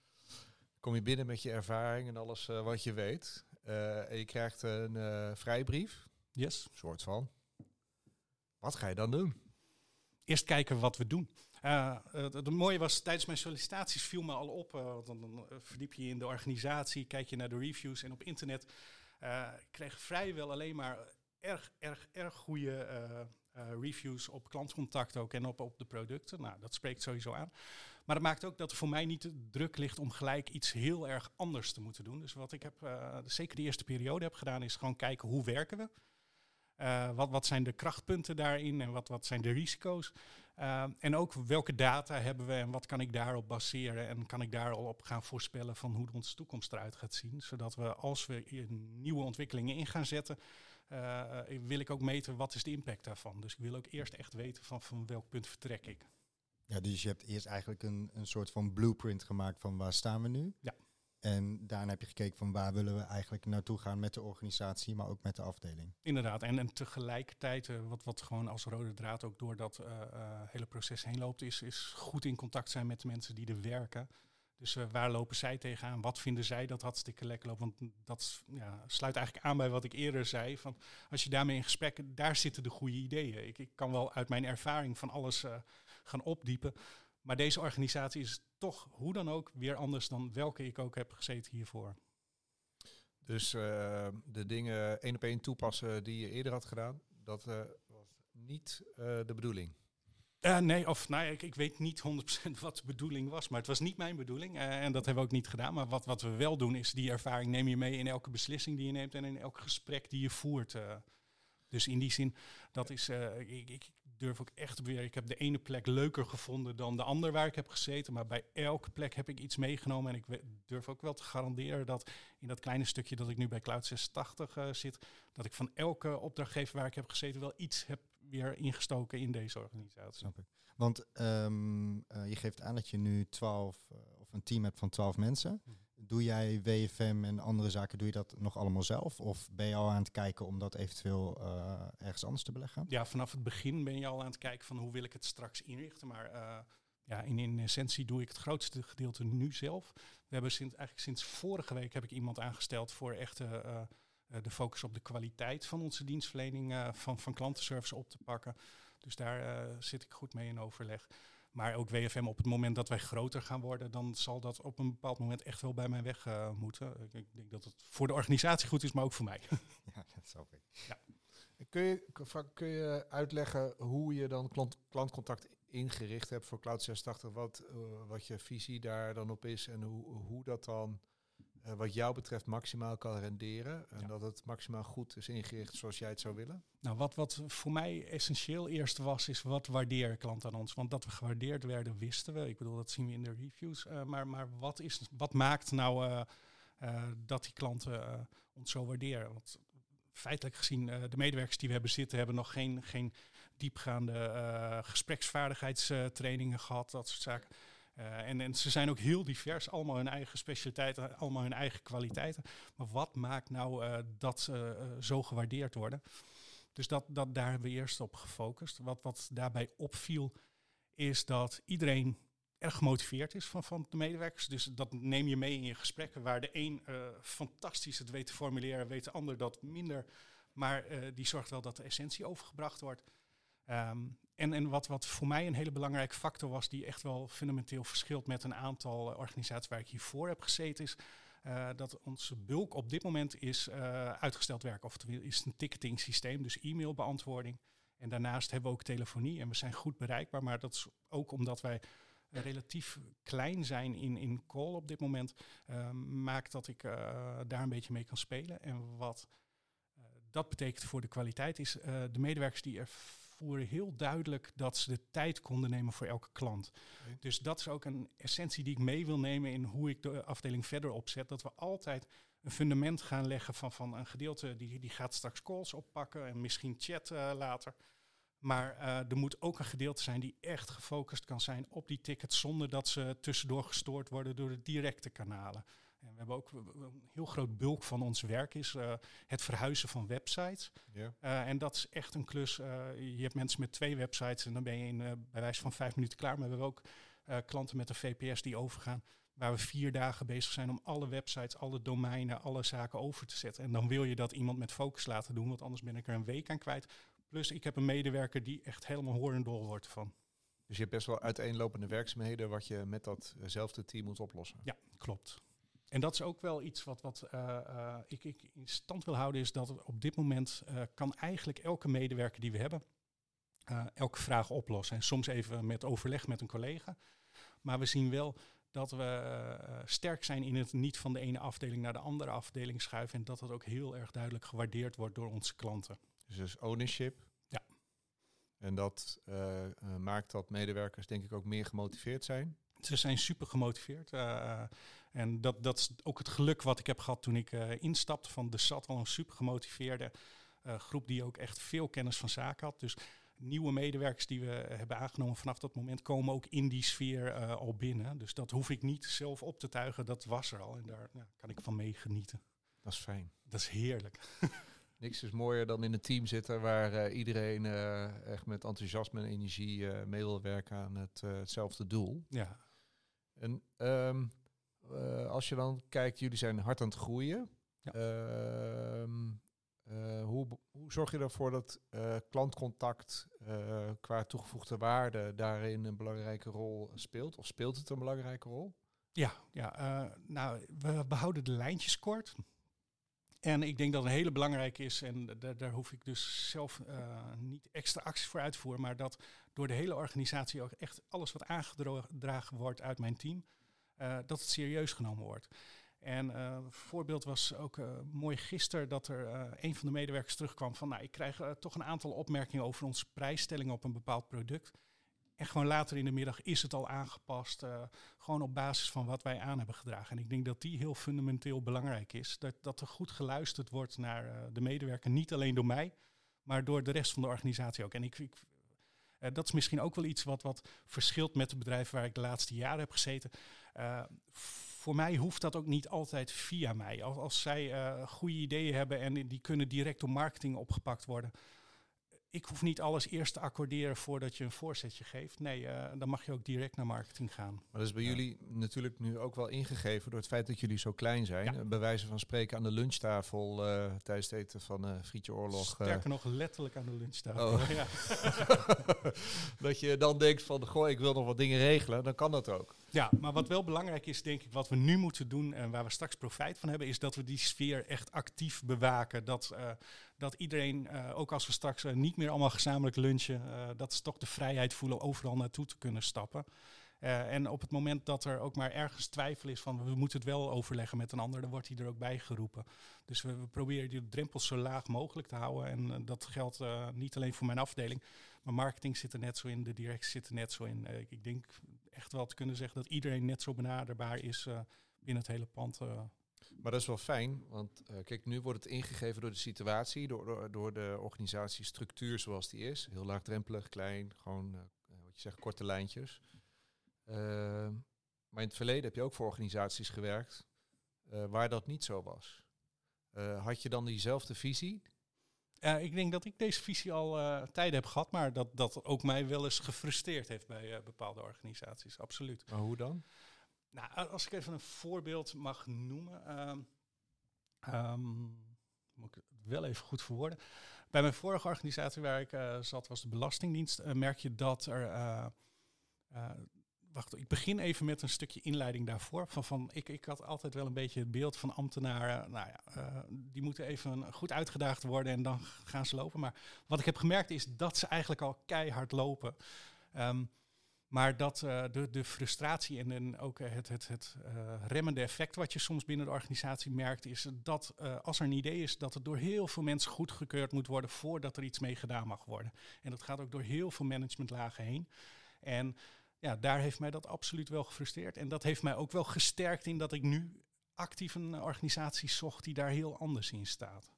Kom je binnen met je ervaring en alles wat je weet. eh, en je krijgt een vrijbrief. Yes. Soort van. Wat ga je dan doen? Eerst kijken wat we doen. Uh, het, mooie was, tijdens mijn sollicitaties viel me al op. Uh, dan, dan, verdiep je in de organisatie, kijk je naar de reviews en op internet. Uh, ik kreeg vrijwel alleen maar erg, erg, erg goede reviews op klantcontact ook en op, op de producten. Nou, dat spreekt sowieso aan. Maar dat maakt ook dat er voor mij niet druk ligt om gelijk iets heel erg anders te moeten doen. Dus wat ik heb, zeker de eerste periode heb gedaan, is gewoon kijken hoe werken we. Uh, wat, wat zijn de krachtpunten daarin en wat, wat zijn de risico's? Uh, en ook welke data hebben we en wat kan ik daarop baseren? En kan ik daar al op gaan voorspellen van hoe onze toekomst eruit gaat zien? Zodat we als we nieuwe ontwikkelingen in gaan zetten, uh, wil ik ook meten wat is de impact daarvan. Dus ik wil ook eerst echt weten van, van welk punt vertrek ik. Ja, dus je hebt eerst eigenlijk een, een soort van blueprint gemaakt van waar staan we nu? Ja. En daarna heb je gekeken van waar willen we eigenlijk naartoe gaan met de organisatie, maar ook met de afdeling. Inderdaad, en, tegelijkertijd, uh, wat, wat gewoon als rode draad ook door dat uh, uh, hele proces heen loopt, is, is goed in contact zijn met de mensen die er werken. Dus waar lopen zij tegenaan? Wat vinden zij dat hartstikke lekker loopt? Want dat ja, sluit eigenlijk aan bij wat ik eerder zei. Van als je daarmee in gesprek, daar zitten de goede ideeën. Ik, ik kan wel uit mijn ervaring van alles gaan opdiepen. Maar deze organisatie is toch hoe dan ook weer anders dan welke ik ook heb gezeten hiervoor. Dus uh, de dingen één op één toepassen die je eerder had gedaan, dat uh, was niet uh, de bedoeling. nee, of nou, ik, ik weet niet 100% [LAUGHS] wat de bedoeling was, maar het was niet mijn bedoeling en dat hebben we ook niet gedaan. Maar wat, wat we wel doen is die ervaring neem je mee in elke beslissing die je neemt en in elk gesprek die je voert. Dus in die zin, dat is, ik, ik, durf ook echt weer. Ik heb de ene plek leuker gevonden dan de andere waar ik heb gezeten. Maar bij elke plek heb ik iets meegenomen. En ik durf ook wel te garanderen dat in dat kleine stukje dat ik nu bij Cloud 86 uh, zit, dat ik van elke opdrachtgever waar ik heb gezeten wel iets heb weer ingestoken in deze organisatie. Snap ik. Want um, uh, je geeft aan dat je nu 12 uh, of een team hebt van 12 mensen. Hm. Doe jij WFM en andere zaken, doe je dat nog allemaal zelf? Of ben je al aan het kijken om dat eventueel uh, ergens anders te beleggen? Ja, vanaf het begin ben je al aan het kijken van hoe wil ik het straks inrichten. Maar uh, ja, in, in essentie doe ik het grootste gedeelte nu zelf. We hebben sinds, eigenlijk sinds vorige week heb ik iemand aangesteld voor echt uh, de focus op de kwaliteit van onze dienstverlening van, van klantenservice op te pakken. Dus daar zit ik goed mee in overleg. Maar ook WFM op het moment dat wij groter gaan worden, dan zal dat op een bepaald moment echt wel bij mij weg uh, moeten. Ik, ik, denk dat het voor de organisatie goed is, maar ook voor mij. [LAUGHS] Ja, dat snap ik. Ja. Kun, je, kun je uitleggen hoe je dan klant, klantcontact ingericht hebt voor Cloud 86? Wat, uh, wat je visie daar dan op is en hoe, hoe dat dan uh, wat jou betreft maximaal kan renderen. En ja. dat het maximaal goed is ingericht zoals jij het zou willen? Nou, wat, wat voor mij essentieel eerst was, is wat waardeer klant aan ons? Want dat we gewaardeerd werden, wisten we. Ik bedoel, dat zien we in de reviews. Uh, maar maar wat, is, wat maakt nou uh, uh, dat die klanten ons zo waarderen? Want feitelijk gezien, de medewerkers die we hebben zitten, hebben nog geen, geen diepgaande gespreksvaardigheidstrainingen gehad, dat soort zaken. Uh, en, ze zijn ook heel divers, allemaal hun eigen specialiteiten, allemaal hun eigen kwaliteiten. Maar wat maakt nou uh, dat ze uh, zo gewaardeerd worden? Dus dat, dat, daar hebben we eerst op gefocust. Wat, wat daarbij opviel, is dat iedereen erg gemotiveerd is van, van de medewerkers. Dus dat neem je mee in je gesprekken, waar de een fantastisch het weet te formuleren, weet de ander dat minder. Maar die zorgt wel dat de essentie overgebracht wordt. Um, en, en wat, wat voor mij een hele belangrijke factor was, die echt wel fundamenteel verschilt met een aantal uh, organisaties waar ik hiervoor heb gezeten, is uh, dat onze bulk op dit moment is uh, uitgesteld werk. Oftewel is een ticketing systeem, dus e-mailbeantwoording. En daarnaast hebben we ook telefonie en we zijn goed bereikbaar, maar dat is ook omdat wij relatief klein zijn in, in call op dit moment, maakt dat ik daar een beetje mee kan spelen. En wat dat betekent voor de kwaliteit is de medewerkers die er voeren heel duidelijk dat ze de tijd konden nemen voor elke klant. Okay. Dus dat is ook een essentie die ik mee wil nemen in hoe ik de afdeling verder opzet. Dat we altijd een fundament gaan leggen van, van een gedeelte die, die gaat straks calls oppakken en misschien chat uh, later. Maar uh, er moet ook een gedeelte zijn die echt gefocust kan zijn op die tickets zonder dat ze tussendoor gestoord worden door de directe kanalen. En we hebben ook een heel groot bulk van ons werk is uh, het verhuizen van websites. Yeah. Uh, en dat is echt een klus. Uh, je hebt mensen met twee websites en dan ben je in, bij wijze van vijf minuten klaar. Maar we hebben ook klanten met een VPS die overgaan. Waar we vier dagen bezig zijn om alle websites, alle domeinen, alle zaken over te zetten. En dan wil je dat iemand met focus laten doen, want anders ben ik er een week aan kwijt. Plus ik heb een medewerker die echt helemaal horendol wordt van. Dus je hebt best wel uiteenlopende werkzaamheden wat je met datzelfde team moet oplossen. Ja, klopt. En dat is ook wel iets wat, wat uh, uh, ik, ik, in stand wil houden, is dat op dit moment uh, kan eigenlijk elke medewerker die we hebben, elke vraag oplossen. En soms even met overleg met een collega. Maar we zien wel dat we sterk zijn in het niet van de ene afdeling naar de andere afdeling schuiven. En dat dat ook heel erg duidelijk gewaardeerd wordt door onze klanten. Dus, dus ownership. Ja. En dat maakt dat medewerkers denk ik ook meer gemotiveerd zijn. Ze zijn super gemotiveerd. Uh, en dat, dat is ook het geluk wat ik heb gehad toen ik uh, instapte. Van er zat al een super gemotiveerde uh, groep die ook echt veel kennis van zaken had. Dus nieuwe medewerkers die we hebben aangenomen vanaf dat moment komen ook in die sfeer eh, al binnen. Dus dat hoef ik niet zelf op te tuigen, dat was er al en daar ja, kan ik van meegenieten. Dat is fijn. Dat is heerlijk. [LAUGHS] Niks is mooier dan in een team zitten waar eh, iedereen eh, echt met enthousiasme en energie eh, mee wil werken aan het, eh, hetzelfde doel. Ja, En ehm, eh, als je dan kijkt, jullie zijn hard aan het groeien. Ja. Ehm, eh, hoe, hoe zorg je ervoor dat eh, klantcontact qua toegevoegde waarde daarin een belangrijke rol speelt? Of speelt het een belangrijke rol? ja, ja nou, we behouden de lijntjes kort. En ik denk dat een hele belangrijke is, en da- daar hoef ik dus zelf niet extra acties voor uit te voeren, maar dat door de hele organisatie ook echt alles wat aangedragen wordt uit mijn team, eh, dat het serieus genomen wordt. En eh, een voorbeeld was ook eh, mooi gisteren dat er eh, een van de medewerkers terugkwam van, nou, ik krijg eh, toch een aantal opmerkingen over onze prijsstelling op een bepaald product. En gewoon later in de middag is het al aangepast, eh, gewoon op basis van wat wij aan hebben gedragen. En ik denk dat die heel fundamenteel belangrijk is. Dat, dat er goed geluisterd wordt naar eh, de medewerker, niet alleen door mij, maar door de rest van de organisatie ook. En ik, eh, dat is misschien ook wel iets wat, wat verschilt met de bedrijven waar ik de laatste jaren heb gezeten. Eh, voor mij hoeft dat ook niet altijd via mij. Als, als zij eh, goede ideeën hebben en die kunnen direct door marketing opgepakt worden. Ik hoef niet alles eerst te accorderen voordat je een voorzetje geeft. Nee, eh, dan mag je ook direct naar marketing gaan. Maar dat is bij Ja. jullie natuurlijk nu ook wel ingegeven door het feit dat jullie zo klein zijn. Ja. Eh, Bij wijze van spreken aan de lunchtafel eh, tijdens het eten van eh Frietje Oorlog. Sterker nog, letterlijk aan de lunchtafel. Oh. Ja. [LAUGHS] dat je dan denkt van, goh, ik wil nog wat dingen regelen, dan kan dat ook. ja, maar wat wel belangrijk is, denk ik, wat we nu moeten doen en waar we straks profijt van hebben, is dat we die sfeer echt actief bewaken. Dat, eh, dat iedereen, eh, ook als we straks eh, niet meer allemaal gezamenlijk lunchen, eh, dat ze toch de vrijheid voelen overal naartoe te kunnen stappen. En op het moment dat er ook maar ergens twijfel is van we moeten het wel overleggen met een ander, dan wordt hij er ook bij geroepen. Dus we, proberen die drempels zo laag mogelijk te houden. En dat geldt niet alleen voor mijn afdeling, maar marketing zit er net zo in, de directie zit er net zo in. Ik- denk echt wel te kunnen zeggen dat iedereen net zo benaderbaar is binnen het hele pand. Maar dat is wel fijn, want eh, kijk, nu wordt het ingegeven door de situatie, door, door, door de organisatiestructuur zoals die is. Heel laagdrempelig, klein, gewoon, eh, wat je zegt, korte lijntjes. Ehm, maar in het verleden heb je ook voor organisaties gewerkt eh, waar dat niet zo was. Eh, had je dan diezelfde visie? Eh, ik denk dat ik deze visie al eh, tijden heb gehad, maar dat dat ook mij wel eens gefrustreerd heeft bij eh, bepaalde organisaties. Absoluut. Maar hoe dan? Nou, als ik even een voorbeeld mag noemen. ehm, ehm, moet ik het wel even goed verwoorden. Bij mijn vorige organisatie waar ik eh, zat, was de Belastingdienst. eh, merk je dat er. eh, wacht, ik begin even met een stukje inleiding daarvoor. Van, van, ik, ik had altijd wel een beetje het beeld van ambtenaren. Nou ja, die moeten even goed uitgedaagd worden en dan gaan ze lopen. Maar wat ik heb gemerkt is dat ze eigenlijk al keihard lopen. Ehm, maar dat eh, de, de frustratie en, en ook eh, het, het, het eh, remmende effect wat je soms binnen de organisatie merkt, is dat als er een idee is, dat het door heel veel mensen goedgekeurd moet worden voordat er iets mee gedaan mag worden. En dat gaat ook door heel veel managementlagen heen. En ja, daar heeft mij dat absoluut wel gefrustreerd. En dat heeft mij ook wel gesterkt in dat ik nu actief een organisatie zocht die daar heel anders in staat.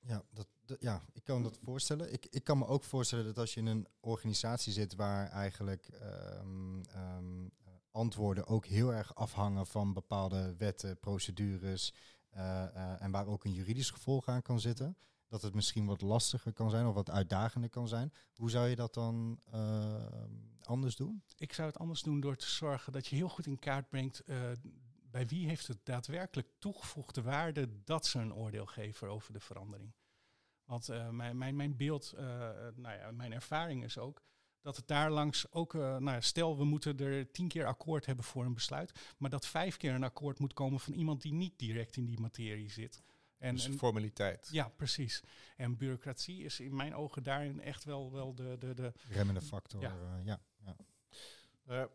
Ja, dat- ja, ik kan dat voorstellen. Ik, ik kan me ook voorstellen dat als je in een organisatie zit waar eigenlijk ehm, ehm, eh, antwoorden ook heel erg afhangen van bepaalde wetten, procedures eh, eh, en waar ook een juridisch gevolg aan kan zitten, dat het misschien wat lastiger kan zijn of wat uitdagender kan zijn. Hoe zou je dat dan eh, anders doen? Ik zou het anders doen door te zorgen dat je heel goed in kaart brengt eh, bij wie heeft het daadwerkelijk toegevoegde waarde dat ze een oordeel geven over de verandering. Want eh, mijn, mijn, mijn beeld, eh, nou ja, mijn ervaring is ook dat het daar langs ook, eh, nou ja, stel we moeten er tien keer akkoord hebben voor een besluit, maar dat vijf keer een akkoord moet komen van iemand die niet direct in die materie zit. En, dus en- formaliteit. ja, precies. En bureaucratie is in mijn ogen daarin echt wel, wel de, de, de, Remmende factor. Ja. eh, ja, ja.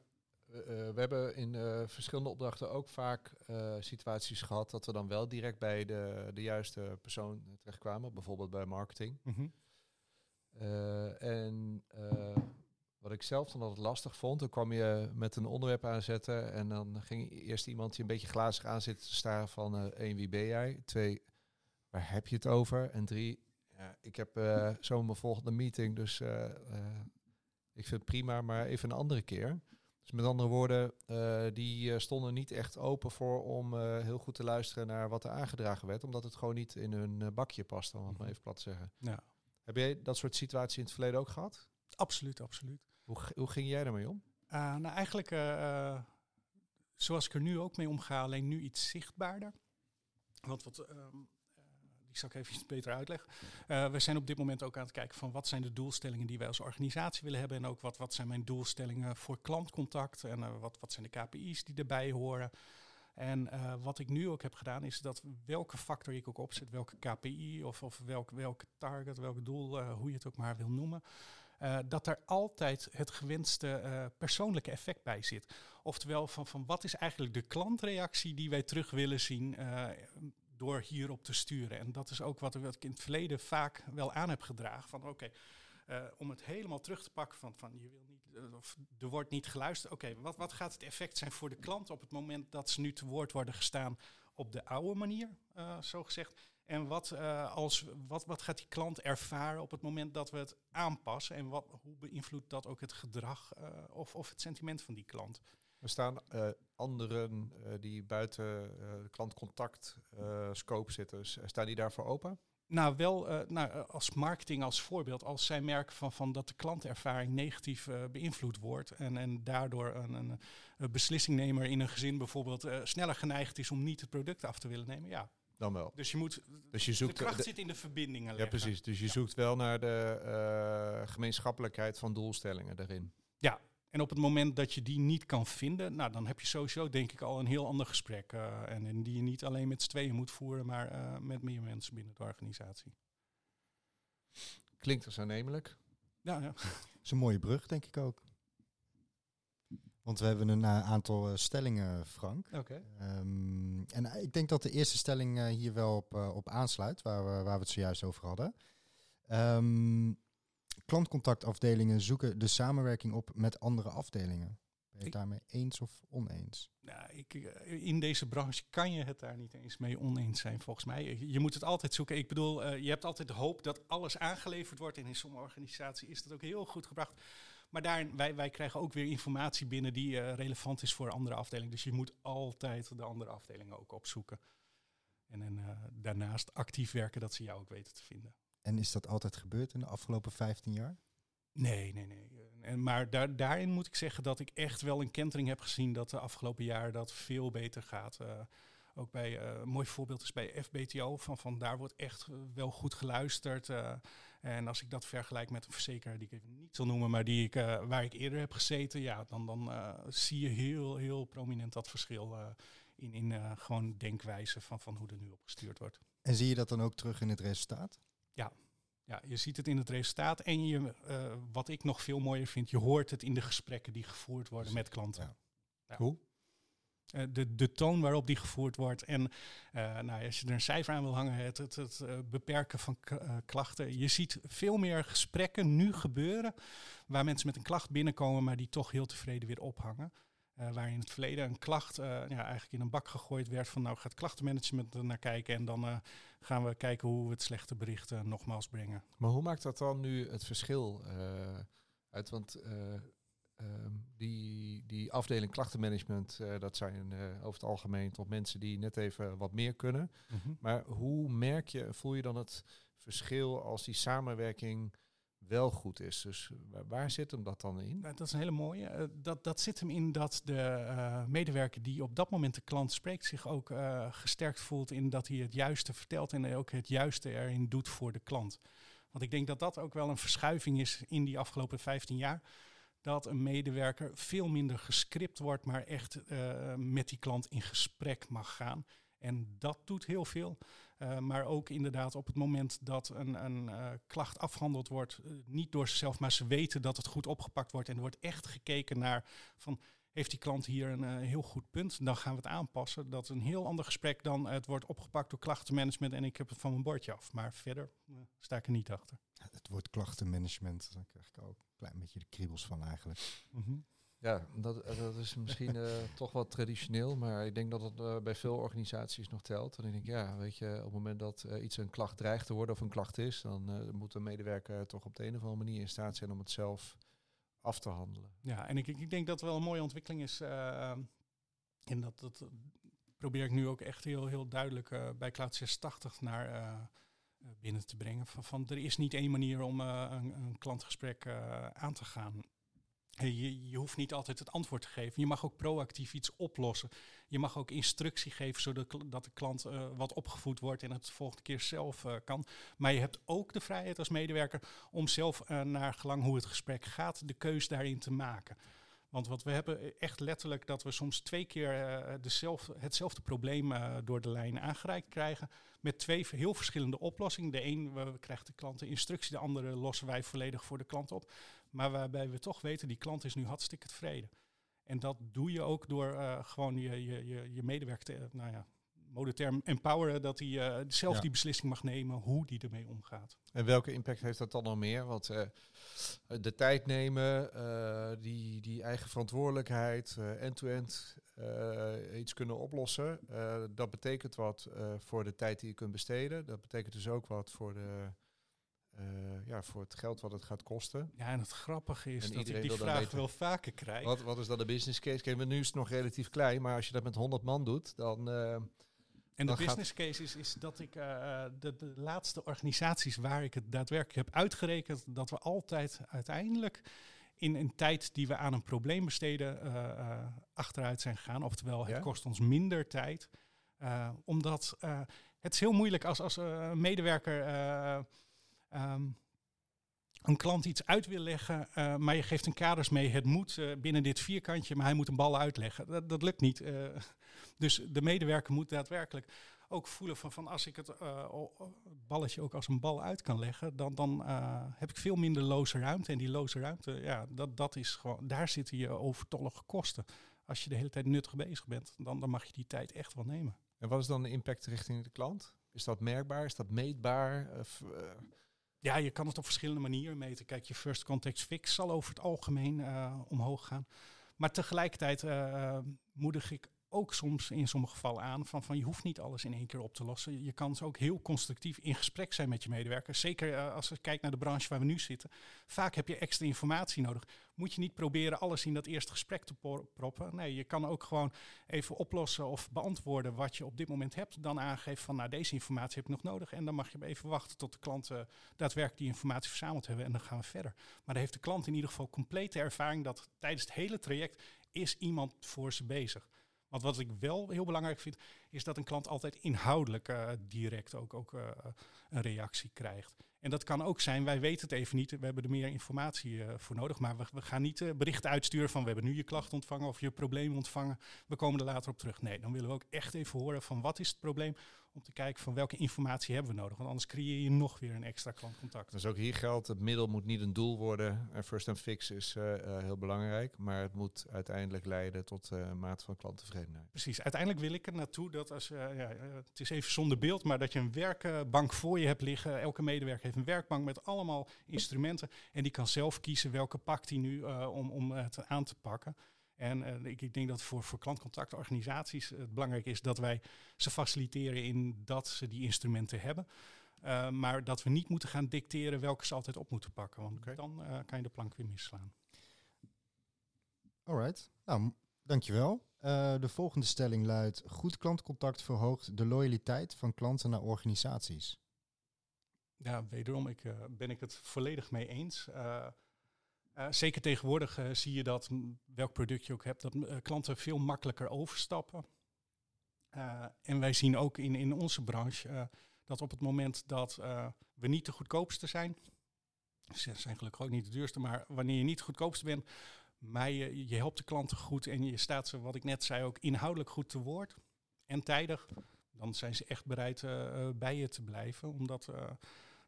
Eh, we hebben in eh, verschillende opdrachten ook vaak eh, situaties gehad dat we dan wel direct bij de, de juiste persoon terechtkwamen, bijvoorbeeld bij marketing. Mhm. En wat ik zelf dan altijd lastig vond, dan kwam je met een onderwerp aanzetten en dan ging eerst iemand je een beetje glazig aan zitten te staren van eh één, wie ben jij? Twee, waar heb je het over? En drie, Ja, ik heb uh, zo mijn volgende meeting, dus uh, ik vind het prima, maar even een andere keer. Dus met andere woorden, die stonden niet echt open voor om heel goed te luisteren naar wat er aangedragen werd, omdat het gewoon niet in hun bakje past, om het maar even plat te zeggen. Ja. Heb jij dat soort situaties in het verleden ook gehad? Absoluut, absoluut. Hoe, hoe ging jij daarmee om? nou, eigenlijk zoals ik er nu ook mee omga, alleen nu iets zichtbaarder. Want wat, ehm, die zal ik even iets beter uitleggen. Uh, we zijn op dit moment ook aan het kijken van wat zijn de doelstellingen die wij als organisatie willen hebben. En ook wat, wat zijn mijn doelstellingen voor klantcontact. En uh, wat, wat zijn de KPI's die erbij horen. En uh, wat ik nu ook heb gedaan is dat welke factor ik ook opzet, welke KPI of, of welk, welke target, welk doel, hoe je het ook maar wil noemen. Dat er altijd het gewenste persoonlijke effect bij zit. Oftewel, van, van wat is eigenlijk de klantreactie die wij terug willen zien door hierop te sturen. En dat is ook wat, ik in het verleden vaak wel aan heb gedragen. Van oké, uh, om het helemaal terug te pakken van, van je wil niet, uh, of er wordt niet geluisterd. Oké, wat, wat gaat het effect zijn voor de klant op het moment dat ze nu te woord worden gestaan op de oude manier, uh, zo gezegd. En wat, als, wat, wat gaat die klant ervaren op het moment dat we het aanpassen? En wat, hoe beïnvloedt dat ook het gedrag of, of het sentiment van die klant? Er staan uh, anderen uh, die buiten uh, klantcontact scope zitten. Staan die daarvoor open? Nou, wel nou, als marketing als voorbeeld. Als zij merken van, van dat de klantervaring negatief beïnvloed wordt. En, en daardoor een, een, een beslissingnemer in een gezin bijvoorbeeld sneller geneigd is om niet het product af te willen nemen. Ja, dan wel. Dus je moet. Dus je zoekt de kracht zit in de verbindingen. Ja, precies. Dus je ja. zoekt wel naar de gemeenschappelijkheid van doelstellingen daarin. Ja. En op het moment dat je die niet kan vinden, nou, dan heb je sowieso denk ik al een heel ander gesprek. Uh, en, en, die je niet alleen met z'n tweeën moet voeren, maar uh, met meer mensen binnen de organisatie. Klinkt als aannemelijk. Ja, ja. Dat [LAUGHS] is een mooie brug, denk ik ook. Want we hebben een uh, aantal stellingen, Frank. Oké. Okay. Um, en ik denk dat de eerste stelling hier wel op, op aansluit, waar we, waar we het zojuist over hadden. Um, klantcontactafdelingen zoeken de samenwerking op met andere afdelingen. Ben je het daarmee eens of oneens? Nou, ik, eh, in deze branche kan je het daar niet eens mee oneens zijn, volgens mij. Je moet het altijd zoeken. Ik bedoel, eh, je hebt altijd de hoop dat alles aangeleverd wordt. En in sommige organisaties is dat ook heel goed gebracht. Maar daarin, wij, wij krijgen ook weer informatie binnen die eh, relevant is voor andere afdelingen. Dus je moet altijd de andere afdelingen ook opzoeken. En, en daarnaast actief werken dat ze jou ook weten te vinden. En is dat altijd gebeurd in de afgelopen 15 jaar? Nee, nee, nee. En, maar daar, daarin moet ik zeggen dat ik echt wel een kentering heb gezien dat de afgelopen jaar dat veel beter gaat. Uh, ook bij, uh, een mooi voorbeeld is bij FBTO, van, van daar wordt echt uh, wel goed geluisterd. Uh, en als ik dat vergelijk met een verzekeraar die ik even niet zal noemen, maar die ik, waar ik eerder heb gezeten, ja, dan, dan zie je heel, heel prominent dat verschil in, in gewoon denkwijze van, van hoe er nu op gestuurd wordt. En zie je dat dan ook terug in het resultaat? Ja, ja, je ziet het in het resultaat. En je, uh, wat ik nog veel mooier vind, je hoort het in de gesprekken die gevoerd worden met klanten. Ja. Ja. Hoe? Uh, de, de toon waarop die gevoerd wordt. En uh, nou, als je er een cijfer aan wil hangen, het, het, het beperken van klachten. Je ziet veel meer gesprekken nu gebeuren waar mensen met een klacht binnenkomen, maar die toch heel tevreden weer ophangen. Uh, waar in het verleden een klacht uh, ja, eigenlijk in een bak gegooid werd van nou gaat klachtenmanagement er naar kijken en dan uh, gaan we kijken hoe we het slechte bericht nogmaals brengen. Maar hoe maakt dat dan nu het verschil uit? Want um, die, die afdeling klachtenmanagement, dat zijn over het algemeen toch mensen die net even wat meer kunnen. Mm -hmm. Maar hoe merk je, voel je dan het verschil als die samenwerking wel goed is. Dus waar, zit hem dat dan in? Dat is een hele mooie. Uh, dat, dat zit hem in dat de uh, medewerker die op dat moment de klant spreekt zich ook uh, gesterkt voelt in dat hij het juiste vertelt en ook het juiste erin doet voor de klant. Want ik denk dat dat ook wel een verschuiving is in die afgelopen 15 jaar. Dat een medewerker veel minder gescript wordt, maar echt met die klant in gesprek mag gaan. En dat doet heel veel. Uh, maar ook inderdaad op het moment dat een, een uh, klacht afgehandeld wordt, uh, niet door zichzelf, maar ze weten dat het goed opgepakt wordt. En er wordt echt gekeken naar van, heeft die klant hier een heel goed punt? Dan gaan we het aanpassen. Dat is een heel ander gesprek dan het wordt opgepakt door klachtenmanagement en ik heb het van mijn bordje af. Maar verder sta ik er niet achter. Het woord klachtenmanagement, daar krijg ik ook een klein beetje de kriebels van eigenlijk. Mm -hmm. Ja, dat, eh, dat is misschien uh, [LAUGHS] toch wat traditioneel, maar ik denk dat het uh, bij veel organisaties nog telt. En ik denk, ja, weet je, op het moment dat iets een klacht dreigt te worden of een klacht is, dan moet een medewerker toch op de een of andere manier in staat zijn om het zelf af te handelen. Ja, en ik, ik denk dat het wel een mooie ontwikkeling is. en dat, dat probeer ik nu ook echt heel, heel duidelijk bij Cloud 680 naar binnen te brengen. Van, van, er is niet één manier om een, een, klantgesprek aan te gaan. Je, je, hoeft niet altijd het antwoord te geven. Je mag ook proactief iets oplossen. Je mag ook instructie geven zodat dat de klant uh, wat opgevoed wordt en het de volgende keer zelf uh, kan. Maar je hebt ook de vrijheid als medewerker om zelf uh, naar gelang hoe het gesprek gaat, de keus daarin te maken. Want wat we hebben echt letterlijk dat we soms twee keer hetzelfde probleem door de lijn aangereikt krijgen. Met twee heel verschillende oplossingen. De een krijgt de klant de instructie, de andere lossen wij volledig voor de klant op. Maar waarbij we toch weten, die klant is nu hartstikke tevreden. En dat doe je ook door uh, gewoon je, je, je, je medewerker te, nou ja, modeterm empoweren, dat hij uh, zelf die beslissing mag nemen hoe die ermee omgaat. En welke impact heeft dat dan nog meer? Want uh, de tijd nemen, die, die eigen verantwoordelijkheid, end-to-end -end, iets kunnen oplossen, dat betekent wat voor de tijd die je kunt besteden. Dat betekent dus ook wat voor de uh, ja, voor het geld wat het gaat kosten. Ja, en het grappige is dat ik die vraag weten, wel vaker krijg. Wat, wat is dan de business case? Kijk, nu is het nog relatief klein, maar als je dat met 100 man doet, dan... Uh, en de business case is, is dat ik uh, de, de laatste organisaties waar ik het daadwerkelijk heb uitgerekend, dat we altijd uiteindelijk in een tijd die we aan een probleem besteden achteruit zijn gegaan. Oftewel, het kost ons minder tijd. omdat het is heel moeilijk als, als een medewerker Ehm, een klant iets uit wil leggen, uh, maar je geeft een kaders mee. Het moet uh, binnen dit vierkantje, maar hij moet een bal uitleggen. Dat, dat lukt niet. Uh, [LAUGHS] dus de medewerker moet daadwerkelijk ook voelen van, als ik het balletje ook als een bal uit kan leggen, dan, dan heb ik veel minder loze ruimte. En die loze ruimte, ja, dat, dat is gewoon, daar zitten je overtollige kosten. Als je de hele tijd nuttig bezig bent, dan, dan mag je die tijd echt wel nemen. En wat is dan de impact richting de klant? Is dat merkbaar? Is dat meetbaar? Ja, je kan het op verschillende manieren meten. Kijk, je first context fix zal over het algemeen uh, omhoog gaan. Maar tegelijkertijd uh, moedig ik ook soms in sommige gevallen aan van, van je hoeft niet alles in één keer op te lossen. Je kan ook heel constructief in gesprek zijn met je medewerkers. Zeker uh, als je kijkt naar de branche waar we nu zitten. Vaak heb je extra informatie nodig. Moet je niet proberen alles in dat eerste gesprek te proppen. Nee, je kan ook gewoon even oplossen of beantwoorden wat je op dit moment hebt. Dan aangeven van nou deze informatie heb ik nog nodig. En dan mag je even wachten tot de klanten daadwerkelijk die informatie verzameld hebben. En dan gaan we verder. Maar dan heeft de klant in ieder geval complete ervaring dat tijdens het hele traject is iemand voor ze bezig. Want wat ik wel heel belangrijk vind, is dat een klant altijd inhoudelijk uh, direct ook, ook uh, een reactie krijgt. En dat kan ook zijn, wij weten het even niet, we hebben er meer informatie uh, voor nodig, maar we, we gaan niet berichten uitsturen van we hebben nu je klacht ontvangen of je probleem ontvangen, we komen er later op terug. Nee, dan willen we ook echt even horen van wat is het probleem, om te kijken van welke informatie hebben we nodig. Want anders creëer je nog weer een extra klantcontact. Dus ook hier geldt, het middel moet niet een doel worden. First and fix is uh, uh, heel belangrijk, maar het moet uiteindelijk leiden tot uh, mate van klanttevredenheid. Precies, uiteindelijk wil ik er naartoe dat als, ja, het is even zonder beeld, maar dat je een werkbank voor je hebt liggen. Elke medewerker heeft een werkbank met allemaal instrumenten en die kan zelf kiezen welke pakt hij nu om, om het aan te pakken. En uh, ik, ik, denk dat voor, voor klantcontactorganisaties het belangrijk is dat wij ze faciliteren in dat ze die instrumenten hebben. Uh, maar dat we niet moeten gaan dicteren welke ze altijd op moeten pakken. Want okay. dan uh, kan je de plank weer misslaan. Alright, nou dankjewel. de volgende stelling luidt: Goed klantcontact verhoogt de loyaliteit van klanten naar organisaties. Ja, wederom ik, ben ik het volledig mee eens. Uh, zeker tegenwoordig uh, zie je dat, welk product je ook hebt, dat uh, klanten veel makkelijker overstappen. en wij zien ook in, in onze branche dat op het moment dat we niet de goedkoopste zijn, ze zijn gelukkig ook niet de duurste, maar wanneer je niet de goedkoopste bent, maar je, je helpt de klanten goed en je staat ze, wat ik net zei, ook inhoudelijk goed te woord en tijdig, dan zijn ze echt bereid bij je te blijven, omdat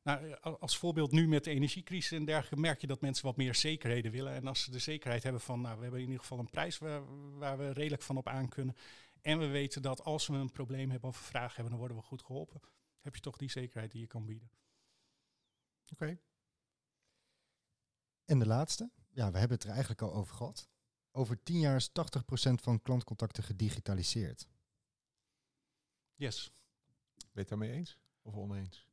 nou, als voorbeeld nu met de energiecrisis en dergelijke merk je dat mensen wat meer zekerheden willen. En als ze de zekerheid hebben van, nou, we hebben in ieder geval een prijs waar, waar we redelijk van op aan kunnen. En we weten dat als we een probleem hebben of een vraag hebben, dan worden we goed geholpen. Heb je toch die zekerheid die je kan bieden. Oké. Okay. En de laatste. Ja, we hebben het er eigenlijk al over gehad. over tien jaar is 80% van klantcontacten gedigitaliseerd. Yes. Ben je het daarmee eens of oneens?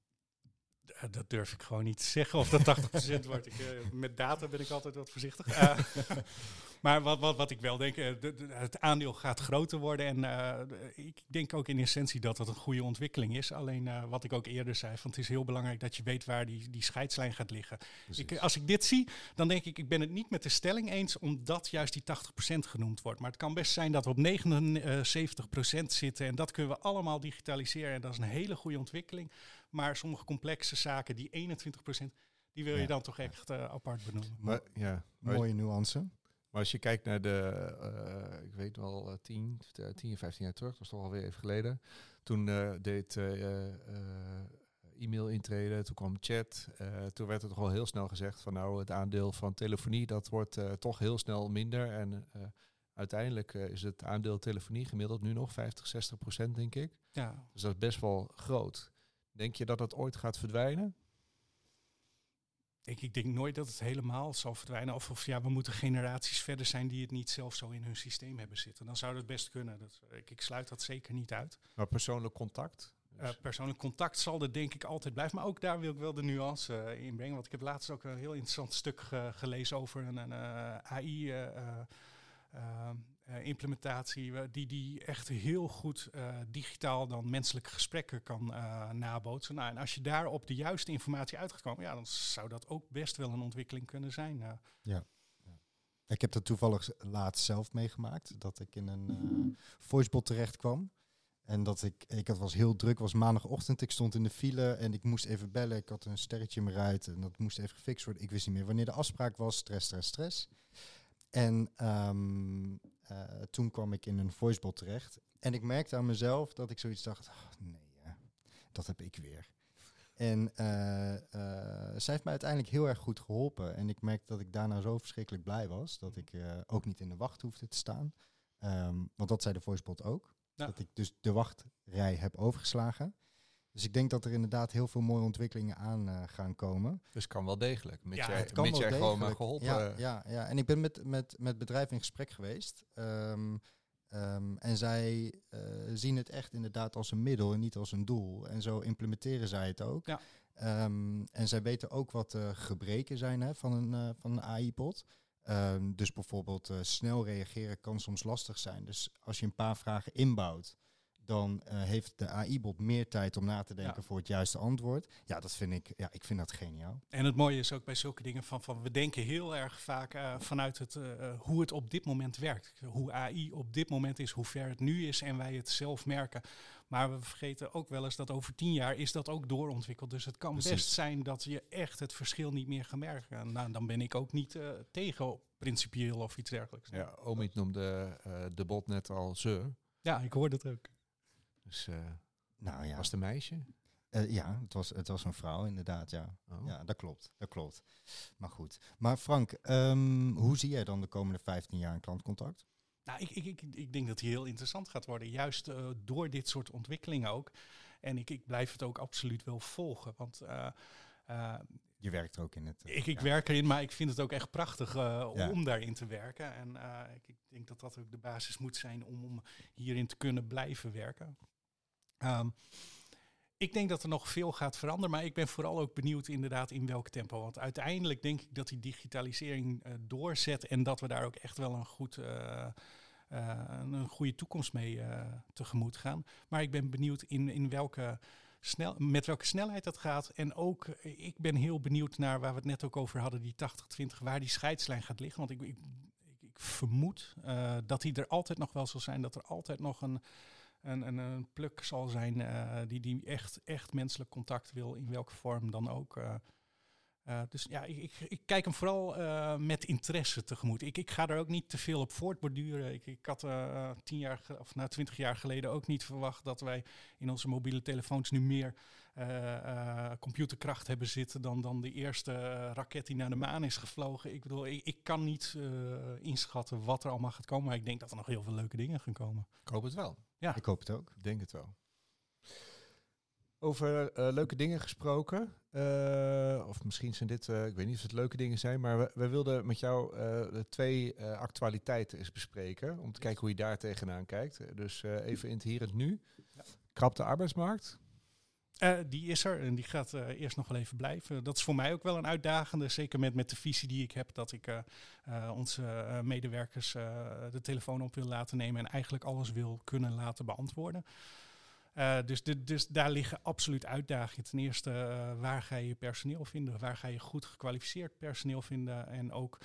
Uh, dat durf ik gewoon niet te zeggen of dat 80% [LAUGHS] wordt. Ik, uh, met data ben ik altijd wat voorzichtig. Uh, [LAUGHS] maar wat, wat, wat ik wel denk, de, de, het aandeel gaat groter worden. En ik denk ook in essentie dat dat een goede ontwikkeling is. Alleen wat ik ook eerder zei, van het is heel belangrijk dat je weet waar die, die scheidslijn gaat liggen. Ik, als ik dit zie, dan denk ik, ik ben het niet met de stelling eens, omdat juist die 80% genoemd wordt. Maar het kan best zijn dat we op 79% zitten en dat kunnen we allemaal digitaliseren. En dat is een hele goede ontwikkeling. Maar sommige complexe zaken, die 21%, die wil je Ja. dan toch echt eh, apart benoemen. Maar, ja, maar, Mooie nuance. maar als je kijkt naar de, eh, ik weet wel, eh, 10, eh, 10, 15 jaar terug, dat is toch alweer even geleden. Toen eh, deed eh, eh, e-mail intreden, toen kwam chat. eh, toen werd er toch al heel snel gezegd van nou, het aandeel van telefonie, dat wordt eh, toch heel snel minder. En eh, uiteindelijk eh, is het aandeel telefonie gemiddeld nu nog 50, 60 procent, denk ik. Ja, Dus dat is best wel groot. Denk je dat dat ooit gaat verdwijnen? ik, ik denk nooit dat het helemaal zal verdwijnen. Of, of ja, we moeten generaties verder zijn die het niet zelf zo in hun systeem hebben zitten. Dan zou dat best kunnen. Dat, ik, ik sluit dat zeker niet uit. Maar persoonlijk contact? Uh, persoonlijk contact zal er denk ik altijd blijven. Maar ook daar wil ik wel de nuance uh, in brengen. Want ik heb laatst ook een heel interessant stuk ge gelezen over een, een AI implementatie. die, die echt heel goed digitaal dan menselijke gesprekken kan nabootsen. Nou, en als je daar op de juiste informatie uit ja, dan zou dat ook best wel een ontwikkeling kunnen zijn. Ja. Ik heb dat toevallig laatst zelf meegemaakt. Dat ik in een voicebot terecht kwam. En dat ik, ik had, was heel druk, was maandagochtend, ik stond in de file en ik moest even bellen. Ik had een sterretje in mijn en dat moest even gefixt worden. Ik wist niet meer wanneer de afspraak was, stress, stress, stress. En um, uh, toen kwam ik in een voicebot terecht. En ik merkte aan mezelf dat ik zoiets dacht, oh, nee, uh, dat heb ik weer. En uh, zij heeft mij uiteindelijk heel erg goed geholpen. En ik merkte dat ik daarna zo verschrikkelijk blij was, dat ik ook niet in de wacht hoefde te staan. Um, want dat zei de voicebot ook. Ja. Dat ik dus de wachtrij heb overgeslagen. Dus ik denk dat er inderdaad heel veel mooie ontwikkelingen aan uh, gaan komen. Dus kan wel degelijk. Met ja, jij, het kan met wel jij degelijk. gewoon maar geholpen. Ja, ja, ja, en ik ben met, met, met bedrijven in gesprek geweest. Um, um, en zij uh, zien het echt inderdaad als een middel en niet als een doel. En zo implementeren zij het ook. Ja. Um, en zij weten ook wat de gebreken zijn hè, van een, uh, van een AI-pot. Um, dus bijvoorbeeld uh, snel reageren kan soms lastig zijn. Dus als je een paar vragen inbouwt, dan uh, heeft de AI-bot meer tijd om na te denken ja. voor het juiste antwoord. Ja, dat vind ik, ja, ik vind dat geniaal. En het mooie is ook bij zulke dingen van, van we denken heel erg vaak uh, vanuit het, uh, hoe het op dit moment werkt. Hoe AI op dit moment is, hoe ver het nu is en wij het zelf merken. Maar we vergeten ook wel eens dat over tien jaar is dat ook doorontwikkeld. Dus het kan Precies. best zijn dat je echt het verschil niet meer gaat merken. Nou, dan ben ik ook niet uh, tegen principieel of iets dergelijks. Ja, Omid noemde uh, de bot net al ze. Ja, ik hoor dat ook. Dus uh, nou, ja. was het een meisje? Uh, ja, het was, het was een vrouw inderdaad, ja. Oh. Ja, dat klopt, dat klopt. Maar goed. Maar Frank, um, hoe zie jij dan de komende 15 jaar een klantcontact? Nou, ik, ik, ik, ik denk dat die heel interessant gaat worden. Juist uh, door dit soort ontwikkelingen ook. En ik, ik blijf het ook absoluut wel volgen. Want uh, uh, je werkt er ook in het. ik ik ja. werk erin, maar ik vind het ook echt prachtig ja. om daarin te werken. En ik, ik, denk dat dat ook de basis moet zijn om, om hierin te kunnen blijven werken. Um, ik denk dat er nog veel gaat veranderen, maar ik ben vooral ook benieuwd inderdaad in welk tempo. Want uiteindelijk denk ik dat die digitalisering uh, doorzet en dat we daar ook echt wel een, goed, uh, uh, een goede toekomst mee tegemoet gaan. Maar ik ben benieuwd in, in welke snel, met welke snelheid dat gaat. En ook, ik ben heel benieuwd naar waar we het net ook over hadden, die 80-20, waar die scheidslijn gaat liggen. Want ik, ik, ik vermoed dat die er altijd nog wel zal zijn, dat er altijd nog een een, een, een pluk zal zijn uh, die, die echt, echt menselijk contact wil, in welke vorm dan ook. Uh, uh, dus ja, ik, ik, kijk hem vooral met interesse tegemoet. Ik, ik ga er ook niet te veel op voortborduren. Ik, ik had tien jaar of nou twintig jaar geleden ook niet verwacht dat wij in onze mobiele telefoons nu meer computerkracht hebben zitten dan, dan de eerste raket die naar de maan is gevlogen. Ik bedoel, ik, ik kan niet inschatten wat er allemaal gaat komen, maar ik denk dat er nog heel veel leuke dingen gaan komen. Ik hoop het wel. Ja, ik hoop het ook. Ik denk het wel. Over uh, leuke dingen gesproken. Eh, of misschien zijn dit, eh, ik weet niet of het leuke dingen zijn, maar we, we wilden met jou eh, de twee eh, actualiteiten eens bespreken. Om te kijken hoe je daar tegenaan kijkt. Dus eh, even in het hier en het nu. Ja. Krap de arbeidsmarkt. Eh, die is er en die gaat eh, eerst nog wel even blijven. Dat is voor mij ook wel een uitdagende, zeker met, met de visie die ik heb, dat ik eh, onze medewerkers de telefoon op wil laten nemen en eigenlijk alles wil kunnen laten beantwoorden. Dus, dit- dus daar liggen absoluut uitdagingen. Ten eerste, waar ga je personeel vinden? Waar ga je goed gekwalificeerd personeel vinden? En ook,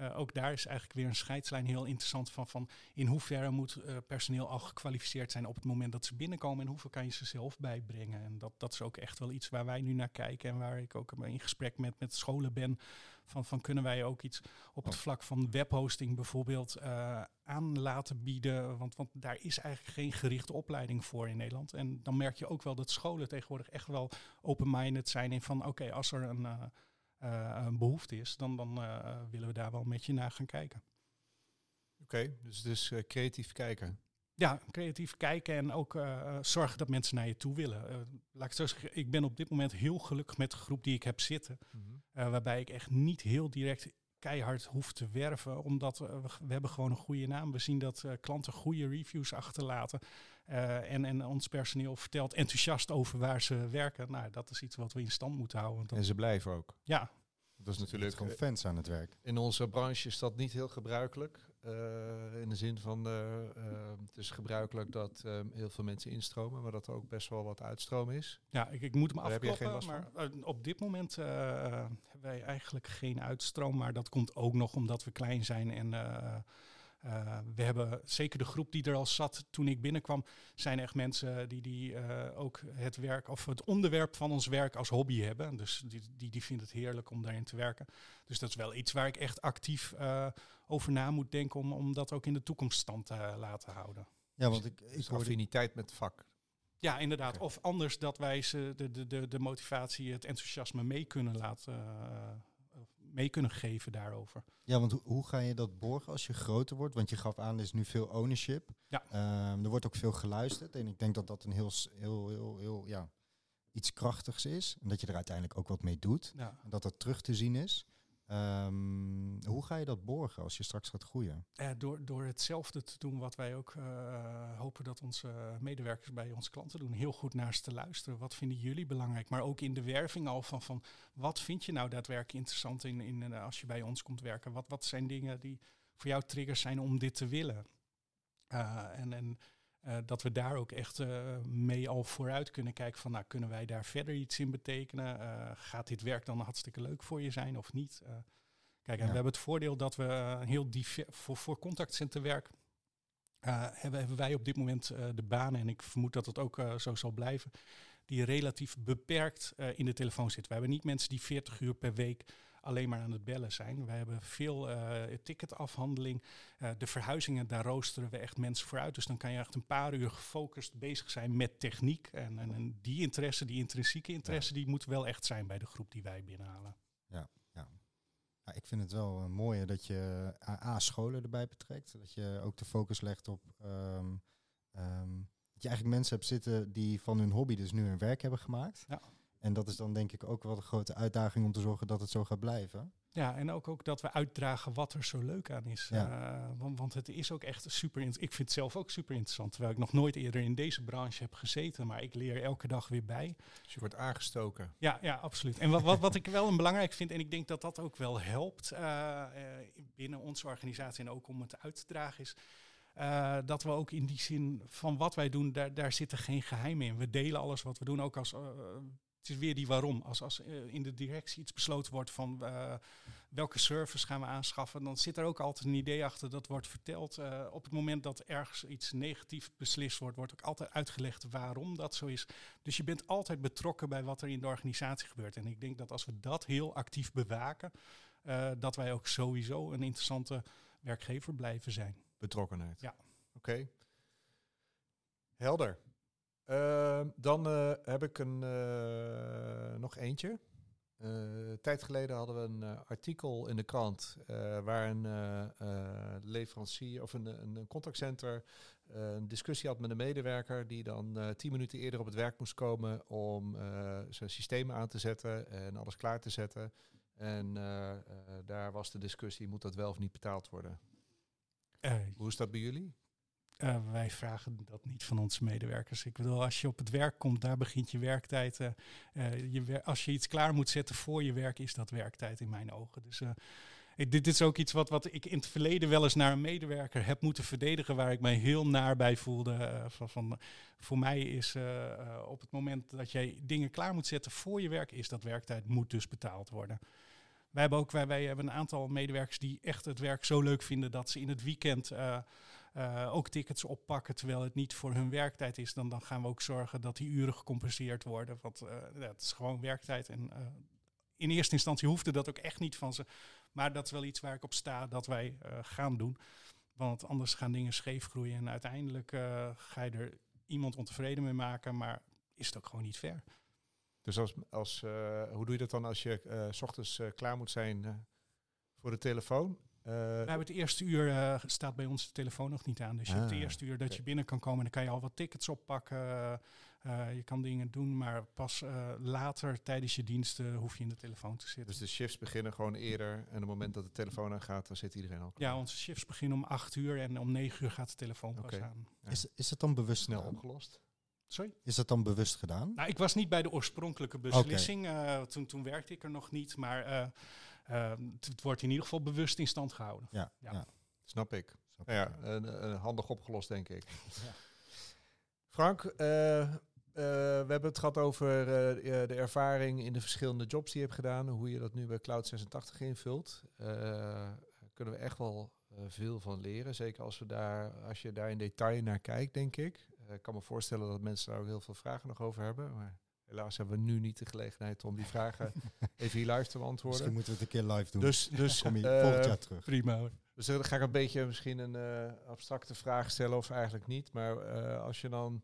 eh, ook daar is eigenlijk weer een scheidslijn heel interessant van, van in hoeverre moet eh, personeel al gekwalificeerd zijn op het moment dat ze binnenkomen en hoeveel kan je ze zelf bijbrengen. En dat, dat is ook echt wel iets waar wij nu naar kijken en waar ik ook in gesprek met, met scholen ben. Van, van kunnen wij ook iets op het vlak van webhosting bijvoorbeeld eh, aan laten bieden? Want, want daar is eigenlijk geen gerichte opleiding voor in Nederland. En dan merk je ook wel dat scholen tegenwoordig echt wel open-minded zijn in van oké, als er een, een behoefte is, dan, dan eh, willen we daar wel met je naar gaan kijken. Oké, dus, dus eh, creatief kijken. Ja, creatief kijken en ook eh, zorgen dat mensen naar je toe willen. Eh, laat ik zo zeggen, ik ben op dit moment heel gelukkig met de groep die ik heb zitten. eh, waarbij ik echt niet heel direct keihard hoef te werven, omdat we, we hebben gewoon een goede naam. We zien dat eh, klanten goede reviews achterlaten eh, en, en ons personeel vertelt enthousiast over waar ze werken. Nou, dat is iets wat we in stand moeten houden. Dat- En ze blijven ook. ja, Dat is Natuurlijk gewoon eh, fans aan het werk. In onze branche is dat niet heel gebruikelijk. eh, in de zin van, het is gebruikelijk dat eh, heel veel mensen instromen, maar dat er ook best wel wat uitstroom is. Ja, ik, ik moet hem afkloppen, geen last maar op dit moment eh, hebben wij eigenlijk geen uitstroom. Maar dat komt ook nog omdat we klein zijn en eh, we hebben zeker de groep die er al zat toen ik binnenkwam, zijn echt mensen die, die eh, ook het werk of het onderwerp van ons werk als hobby hebben. Dus die, die, die vinden het heerlijk om daarin te werken. Dus dat is wel iets waar ik echt actief eh, over na moet denken om, om dat ook in de toekomst stand te laten houden. Ja, want ik, ik Dus hoorde affiniteit met het vak. Ja, inderdaad. Of anders dat wij ze de, de, de, de motivatie, het enthousiasme mee kunnen laten, eh, mee kunnen geven daarover. Ja, want hoe, hoe ga je dat borgen als je groter wordt? Want je gaf aan, er is nu veel ownership. Ja. Ehm, er wordt ook veel geluisterd. En ik denk dat dat een heel, heel, heel, heel, ja, iets krachtigs is. En dat je er uiteindelijk ook wat mee doet. Ja. En dat dat terug te zien is. Ehm, hoe ga je dat borgen als je straks gaat groeien? Eh, door, door hetzelfde te doen wat wij ook eh, hopen dat onze medewerkers bij onze klanten doen. Heel goed naar ze te luisteren. Wat vinden jullie belangrijk? Maar ook in de werving al van, van wat vind je nou daadwerkelijk interessant in, in, eh, als je bij ons komt werken? Wat, wat zijn dingen die voor jou triggers zijn om dit te willen? Eh, en en eh, dat we daar ook echt eh, mee al vooruit kunnen kijken van, nou, kunnen wij daar verder iets in betekenen? Eh, gaat dit werk dan hartstikke leuk voor je zijn of niet? Kijk, en we hebben het voordeel dat we heel voor, voor contactcenterwerk hebben, hebben wij op dit moment de banen, en ik vermoed dat het ook zo zal blijven, die relatief beperkt in de telefoon zitten. We hebben niet mensen die 40 uur per week alleen maar aan het bellen zijn. We hebben veel eh, ticketafhandeling. Eh, de verhuizingen, daar roosteren we echt mensen voor uit. Dus dan kan je echt een paar uur gefocust bezig zijn met techniek. En, en, en die interesse, die intrinsieke interesse, die moet wel echt zijn bij de groep die wij binnenhalen. Ja, ik vind het wel een mooie dat je A, A, scholen erbij betrekt. Dat je ook de focus legt op... ehm, ehm, dat je eigenlijk mensen hebt zitten die van hun hobby dus nu hun werk hebben gemaakt. Ja. En dat is dan denk ik ook wel de grote uitdaging om te zorgen dat het zo gaat blijven. Ja, en ook, ook dat we uitdragen wat er zo leuk aan is. Ja. Eh, want, want het is ook echt super Ik vind het zelf ook super interessant. Terwijl ik nog nooit eerder in deze branche heb gezeten. Maar ik leer elke dag weer bij. Dus je wordt aangestoken. Ja, ja, absoluut. En wat, wat, wat ik wel een belangrijk vind, en ik denk dat dat ook wel helpt eh, eh, binnen onze organisatie en ook om het uit te dragen, is eh, dat we ook in die zin van wat wij doen, daar, daar zitten geen geheimen in. We delen alles wat we doen, ook als. eh, het is weer die waarom. Als, als eh, in de directie iets besloten wordt van eh, welke service gaan we aanschaffen, dan zit er ook altijd een idee achter dat wordt verteld. Eh, op het moment dat ergens iets negatief beslist wordt, wordt ook altijd uitgelegd waarom dat zo is. Dus je bent altijd betrokken bij wat er in de organisatie gebeurt. En ik denk dat als we dat heel actief bewaken, dat wij ook sowieso een interessante werkgever blijven zijn. Betrokkenheid. Ja. Oké. Helder. Ehm, dan eh, heb ik een, eh, nog eentje. een tijd geleden hadden we een artikel in de krant waar een leverancier of een, een contactcenter een discussie had met een medewerker die dan tien minuten eerder op het werk moest komen om zijn systemen aan te zetten en alles klaar te zetten. En daar was de discussie, moet dat wel of niet betaald worden? Hoe is dat bij jullie? Uh, wij vragen dat niet van onze medewerkers. Ik bedoel, als je op het werk komt, daar begint je werktijd. Uh, je, als je iets klaar moet zetten voor je werk, is dat werktijd in mijn ogen. Dus dit, is ook iets wat, wat ik in het verleden wel eens naar een medewerker heb moeten verdedigen, waar ik mij heel naar bij voelde. van, van, voor mij is op het moment dat jij dingen klaar moet zetten voor je werk, is dat werktijd, moet dus betaald worden. Wij hebben ook wij, wij hebben een aantal medewerkers die echt het werk zo leuk vinden dat ze in het weekend uh, ook tickets oppakken terwijl het niet voor hun werktijd is, dan, dan gaan we ook zorgen dat die uren gecompenseerd worden. Want uh, ja, het is gewoon werktijd. En uh, in eerste instantie hoefde dat ook echt niet van ze. Maar dat is wel iets waar ik op sta dat wij gaan doen. Want anders gaan dingen scheef groeien en uiteindelijk ga je er iemand ontevreden mee maken, maar is het ook gewoon niet fair. Dus als, als, hoe doe je dat dan als je s ochtends klaar moet zijn voor de telefoon? Uh, we hebben het eerste uur uh, staat bij ons de telefoon nog niet aan. Dus je hebt het ah, eerste uur dat je binnen kan komen, dan kan je al wat tickets oppakken. Uh, je kan dingen doen, maar pas later tijdens je diensten hoef je in de telefoon te zitten. Dus de shifts beginnen gewoon eerder en op het moment dat de telefoon aangaat, dan zit iedereen al klaar. Ja, onze shifts beginnen om acht uur en om negen uur gaat de telefoon pas aan. Is, is het dan bewust snel opgelost? Sorry? Is dat dan bewust gedaan? Nou, ik was niet bij de oorspronkelijke beslissing. toen, toen werkte ik er nog niet, maar Ehm, het wordt in ieder geval bewust in stand gehouden. Ja, ja. snap ik. Snap ja, een, handig opgelost, denk ik. [LAUGHS] Ja. Frank, uh, uh, we hebben het gehad over uh, de ervaring in de verschillende jobs die je hebt gedaan, hoe je dat nu bij Cloud 86 invult. kunnen we echt wel veel van leren, zeker als, we daar, als je daar in detail naar kijkt, denk ik. ik kan me voorstellen dat mensen daar ook heel veel vragen nog over hebben. Maar Helaas hebben we nu niet de gelegenheid om die vragen [LAUGHS] even hier live te beantwoorden. Misschien moeten we het een keer live doen. Dus, dus kom je uh, volgend jaar terug. Prima hoor. Dus dan ga ik een beetje misschien een uh, abstracte vraag stellen of eigenlijk niet. Maar uh, als je dan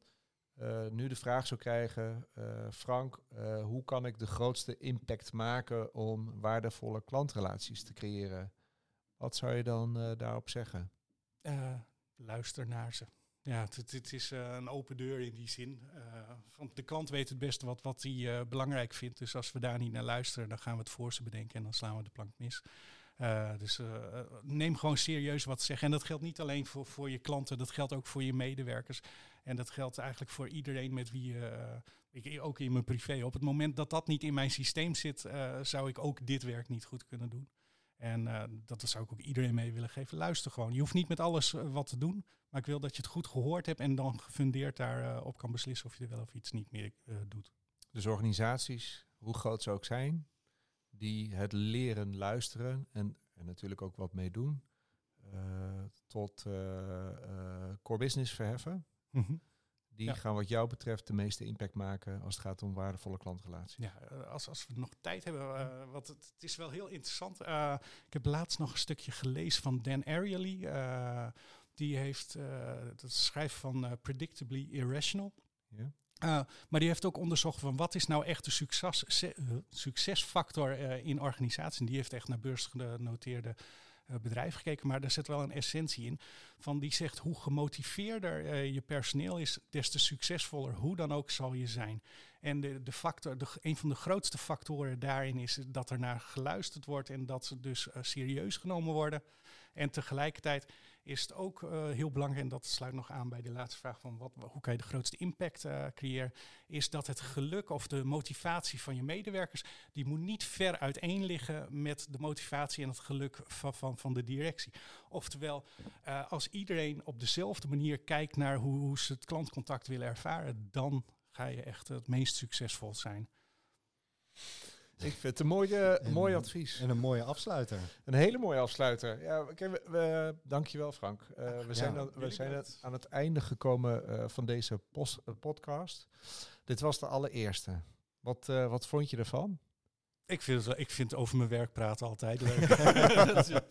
nu de vraag zou krijgen, Frank, hoe kan ik de grootste impact maken om waardevolle klantrelaties te creëren? Wat zou je dan daarop zeggen? luister naar ze. Ja, het, is uh, een open deur in die zin. Uh, want de klant weet het beste wat, wat hij uh, belangrijk vindt. Dus als we daar niet naar luisteren, dan gaan we het voor ze bedenken en dan slaan we de plank mis. dus neem gewoon serieus wat ze zeggen. En dat geldt niet alleen voor, voor je klanten, dat geldt ook voor je medewerkers. En dat geldt eigenlijk voor iedereen met wie ik ook in mijn privé. Op het moment dat dat niet in mijn systeem zit, zou ik ook dit werk niet goed kunnen doen. En uh, dat zou ik ook iedereen mee willen geven. Luister gewoon. Je hoeft niet met alles uh, wat te doen. Maar ik wil dat je het goed gehoord hebt en dan gefundeerd daarop uh, op kan beslissen of je er wel of iets niet meer doet. Dus organisaties, hoe groot ze ook zijn, die het leren luisteren en, en natuurlijk ook wat mee doen, tot core business verheffen. Mm die gaan wat jou betreft de meeste impact maken als het gaat om waardevolle klantrelaties. Ja, eh, als, als we nog tijd hebben, uh, want het, het, is wel heel interessant. Uh, ik heb laatst nog een stukje gelezen van Dan Ariely. Uh, die heeft het schrijven van Predictably Irrational. Ja. maar die heeft ook onderzocht van wat is nou echt de succes, succesfactor in organisaties. Die heeft echt naar beursgenoteerde eh, bedrijf gekeken, maar daar zit wel een essentie in. Van die zegt hoe gemotiveerder uh, je personeel is, des te succesvoller hoe dan ook zal je zijn. En de, de factor, de, een van de grootste factoren daarin is dat er naar geluisterd wordt en dat ze dus uh, serieus genomen worden. En tegelijkertijd is het ook uh, heel belangrijk, en dat sluit nog aan bij de laatste vraag van wat, hoe kan je de grootste impact uh, creëren, is dat het geluk of de motivatie van je medewerkers, die moet niet ver uiteen liggen met de motivatie en het geluk van, van, van de directie. Oftewel, uh, als iedereen op dezelfde manier kijkt naar hoe, hoe ze het klantcontact willen ervaren, dan ga je echt het meest succesvol zijn. Ik vind het een mooie, mooi advies. En een mooie afsluiter. Een hele mooie afsluiter. Ja, okay, we, we, dankjewel Frank. Uh, we zijn, dan, we zijn het aan het einde gekomen uh, van deze post, uh, podcast. Dit was de allereerste. Wat, wat vond je ervan? Ik vind, ik vind over mijn werk praten altijd leuk. [LAUGHS]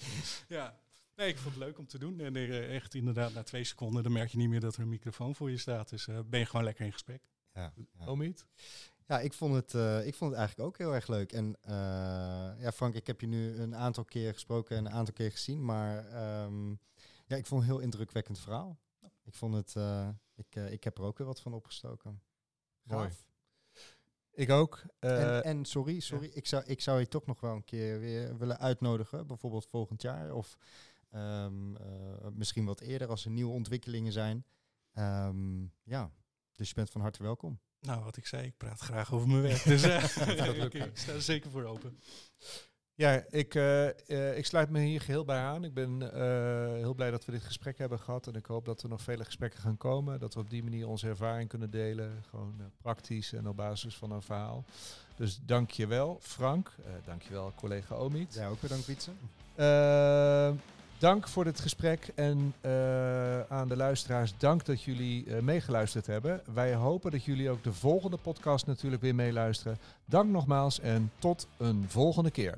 ja. Nee, ik vond het leuk om te doen. En echt inderdaad, na twee seconden dan merk je niet meer dat er een microfoon voor je staat. Dus ben je gewoon lekker in gesprek. Ja, ja. Omid? Ja, ik vond, het, eh, ik vond het eigenlijk ook heel erg leuk. En eh, ja, Frank, ik heb je nu een aantal keer gesproken en een aantal keer gezien. Maar ehm, ja, ik vond het een heel indrukwekkend verhaal. Ik vond het, eh, ik, ik heb er ook weer wat van opgestoken. Mooi. Gaaf. Ik ook. En, en sorry, sorry, ik, zou, ik zou je toch nog wel een keer weer willen uitnodigen. Bijvoorbeeld volgend jaar of ehm, eh, misschien wat eerder als er nieuwe ontwikkelingen zijn. Ehm, ja, dus je bent van harte welkom. Nou, wat ik zei, ik praat graag over mijn werk. Dus [LAUGHS] eh, gaat [LAUGHS] ik, ik sta er zeker voor open. Ja, ik, eh, eh, ik sluit me hier geheel bij aan. Ik ben eh, heel blij dat we dit gesprek hebben gehad. En ik hoop dat er nog vele gesprekken gaan komen. Dat we op die manier onze ervaring kunnen delen. Gewoon praktisch en op basis van een verhaal. Dus dank je wel, Frank. Eh dank je wel, collega Omid. Ja, ook bedankt, Wietse. Dank voor dit gesprek en eh, aan de luisteraars dank dat jullie eh, meegeluisterd hebben. Wij hopen dat jullie ook de volgende podcast natuurlijk weer meeluisteren. Dank nogmaals en tot een volgende keer.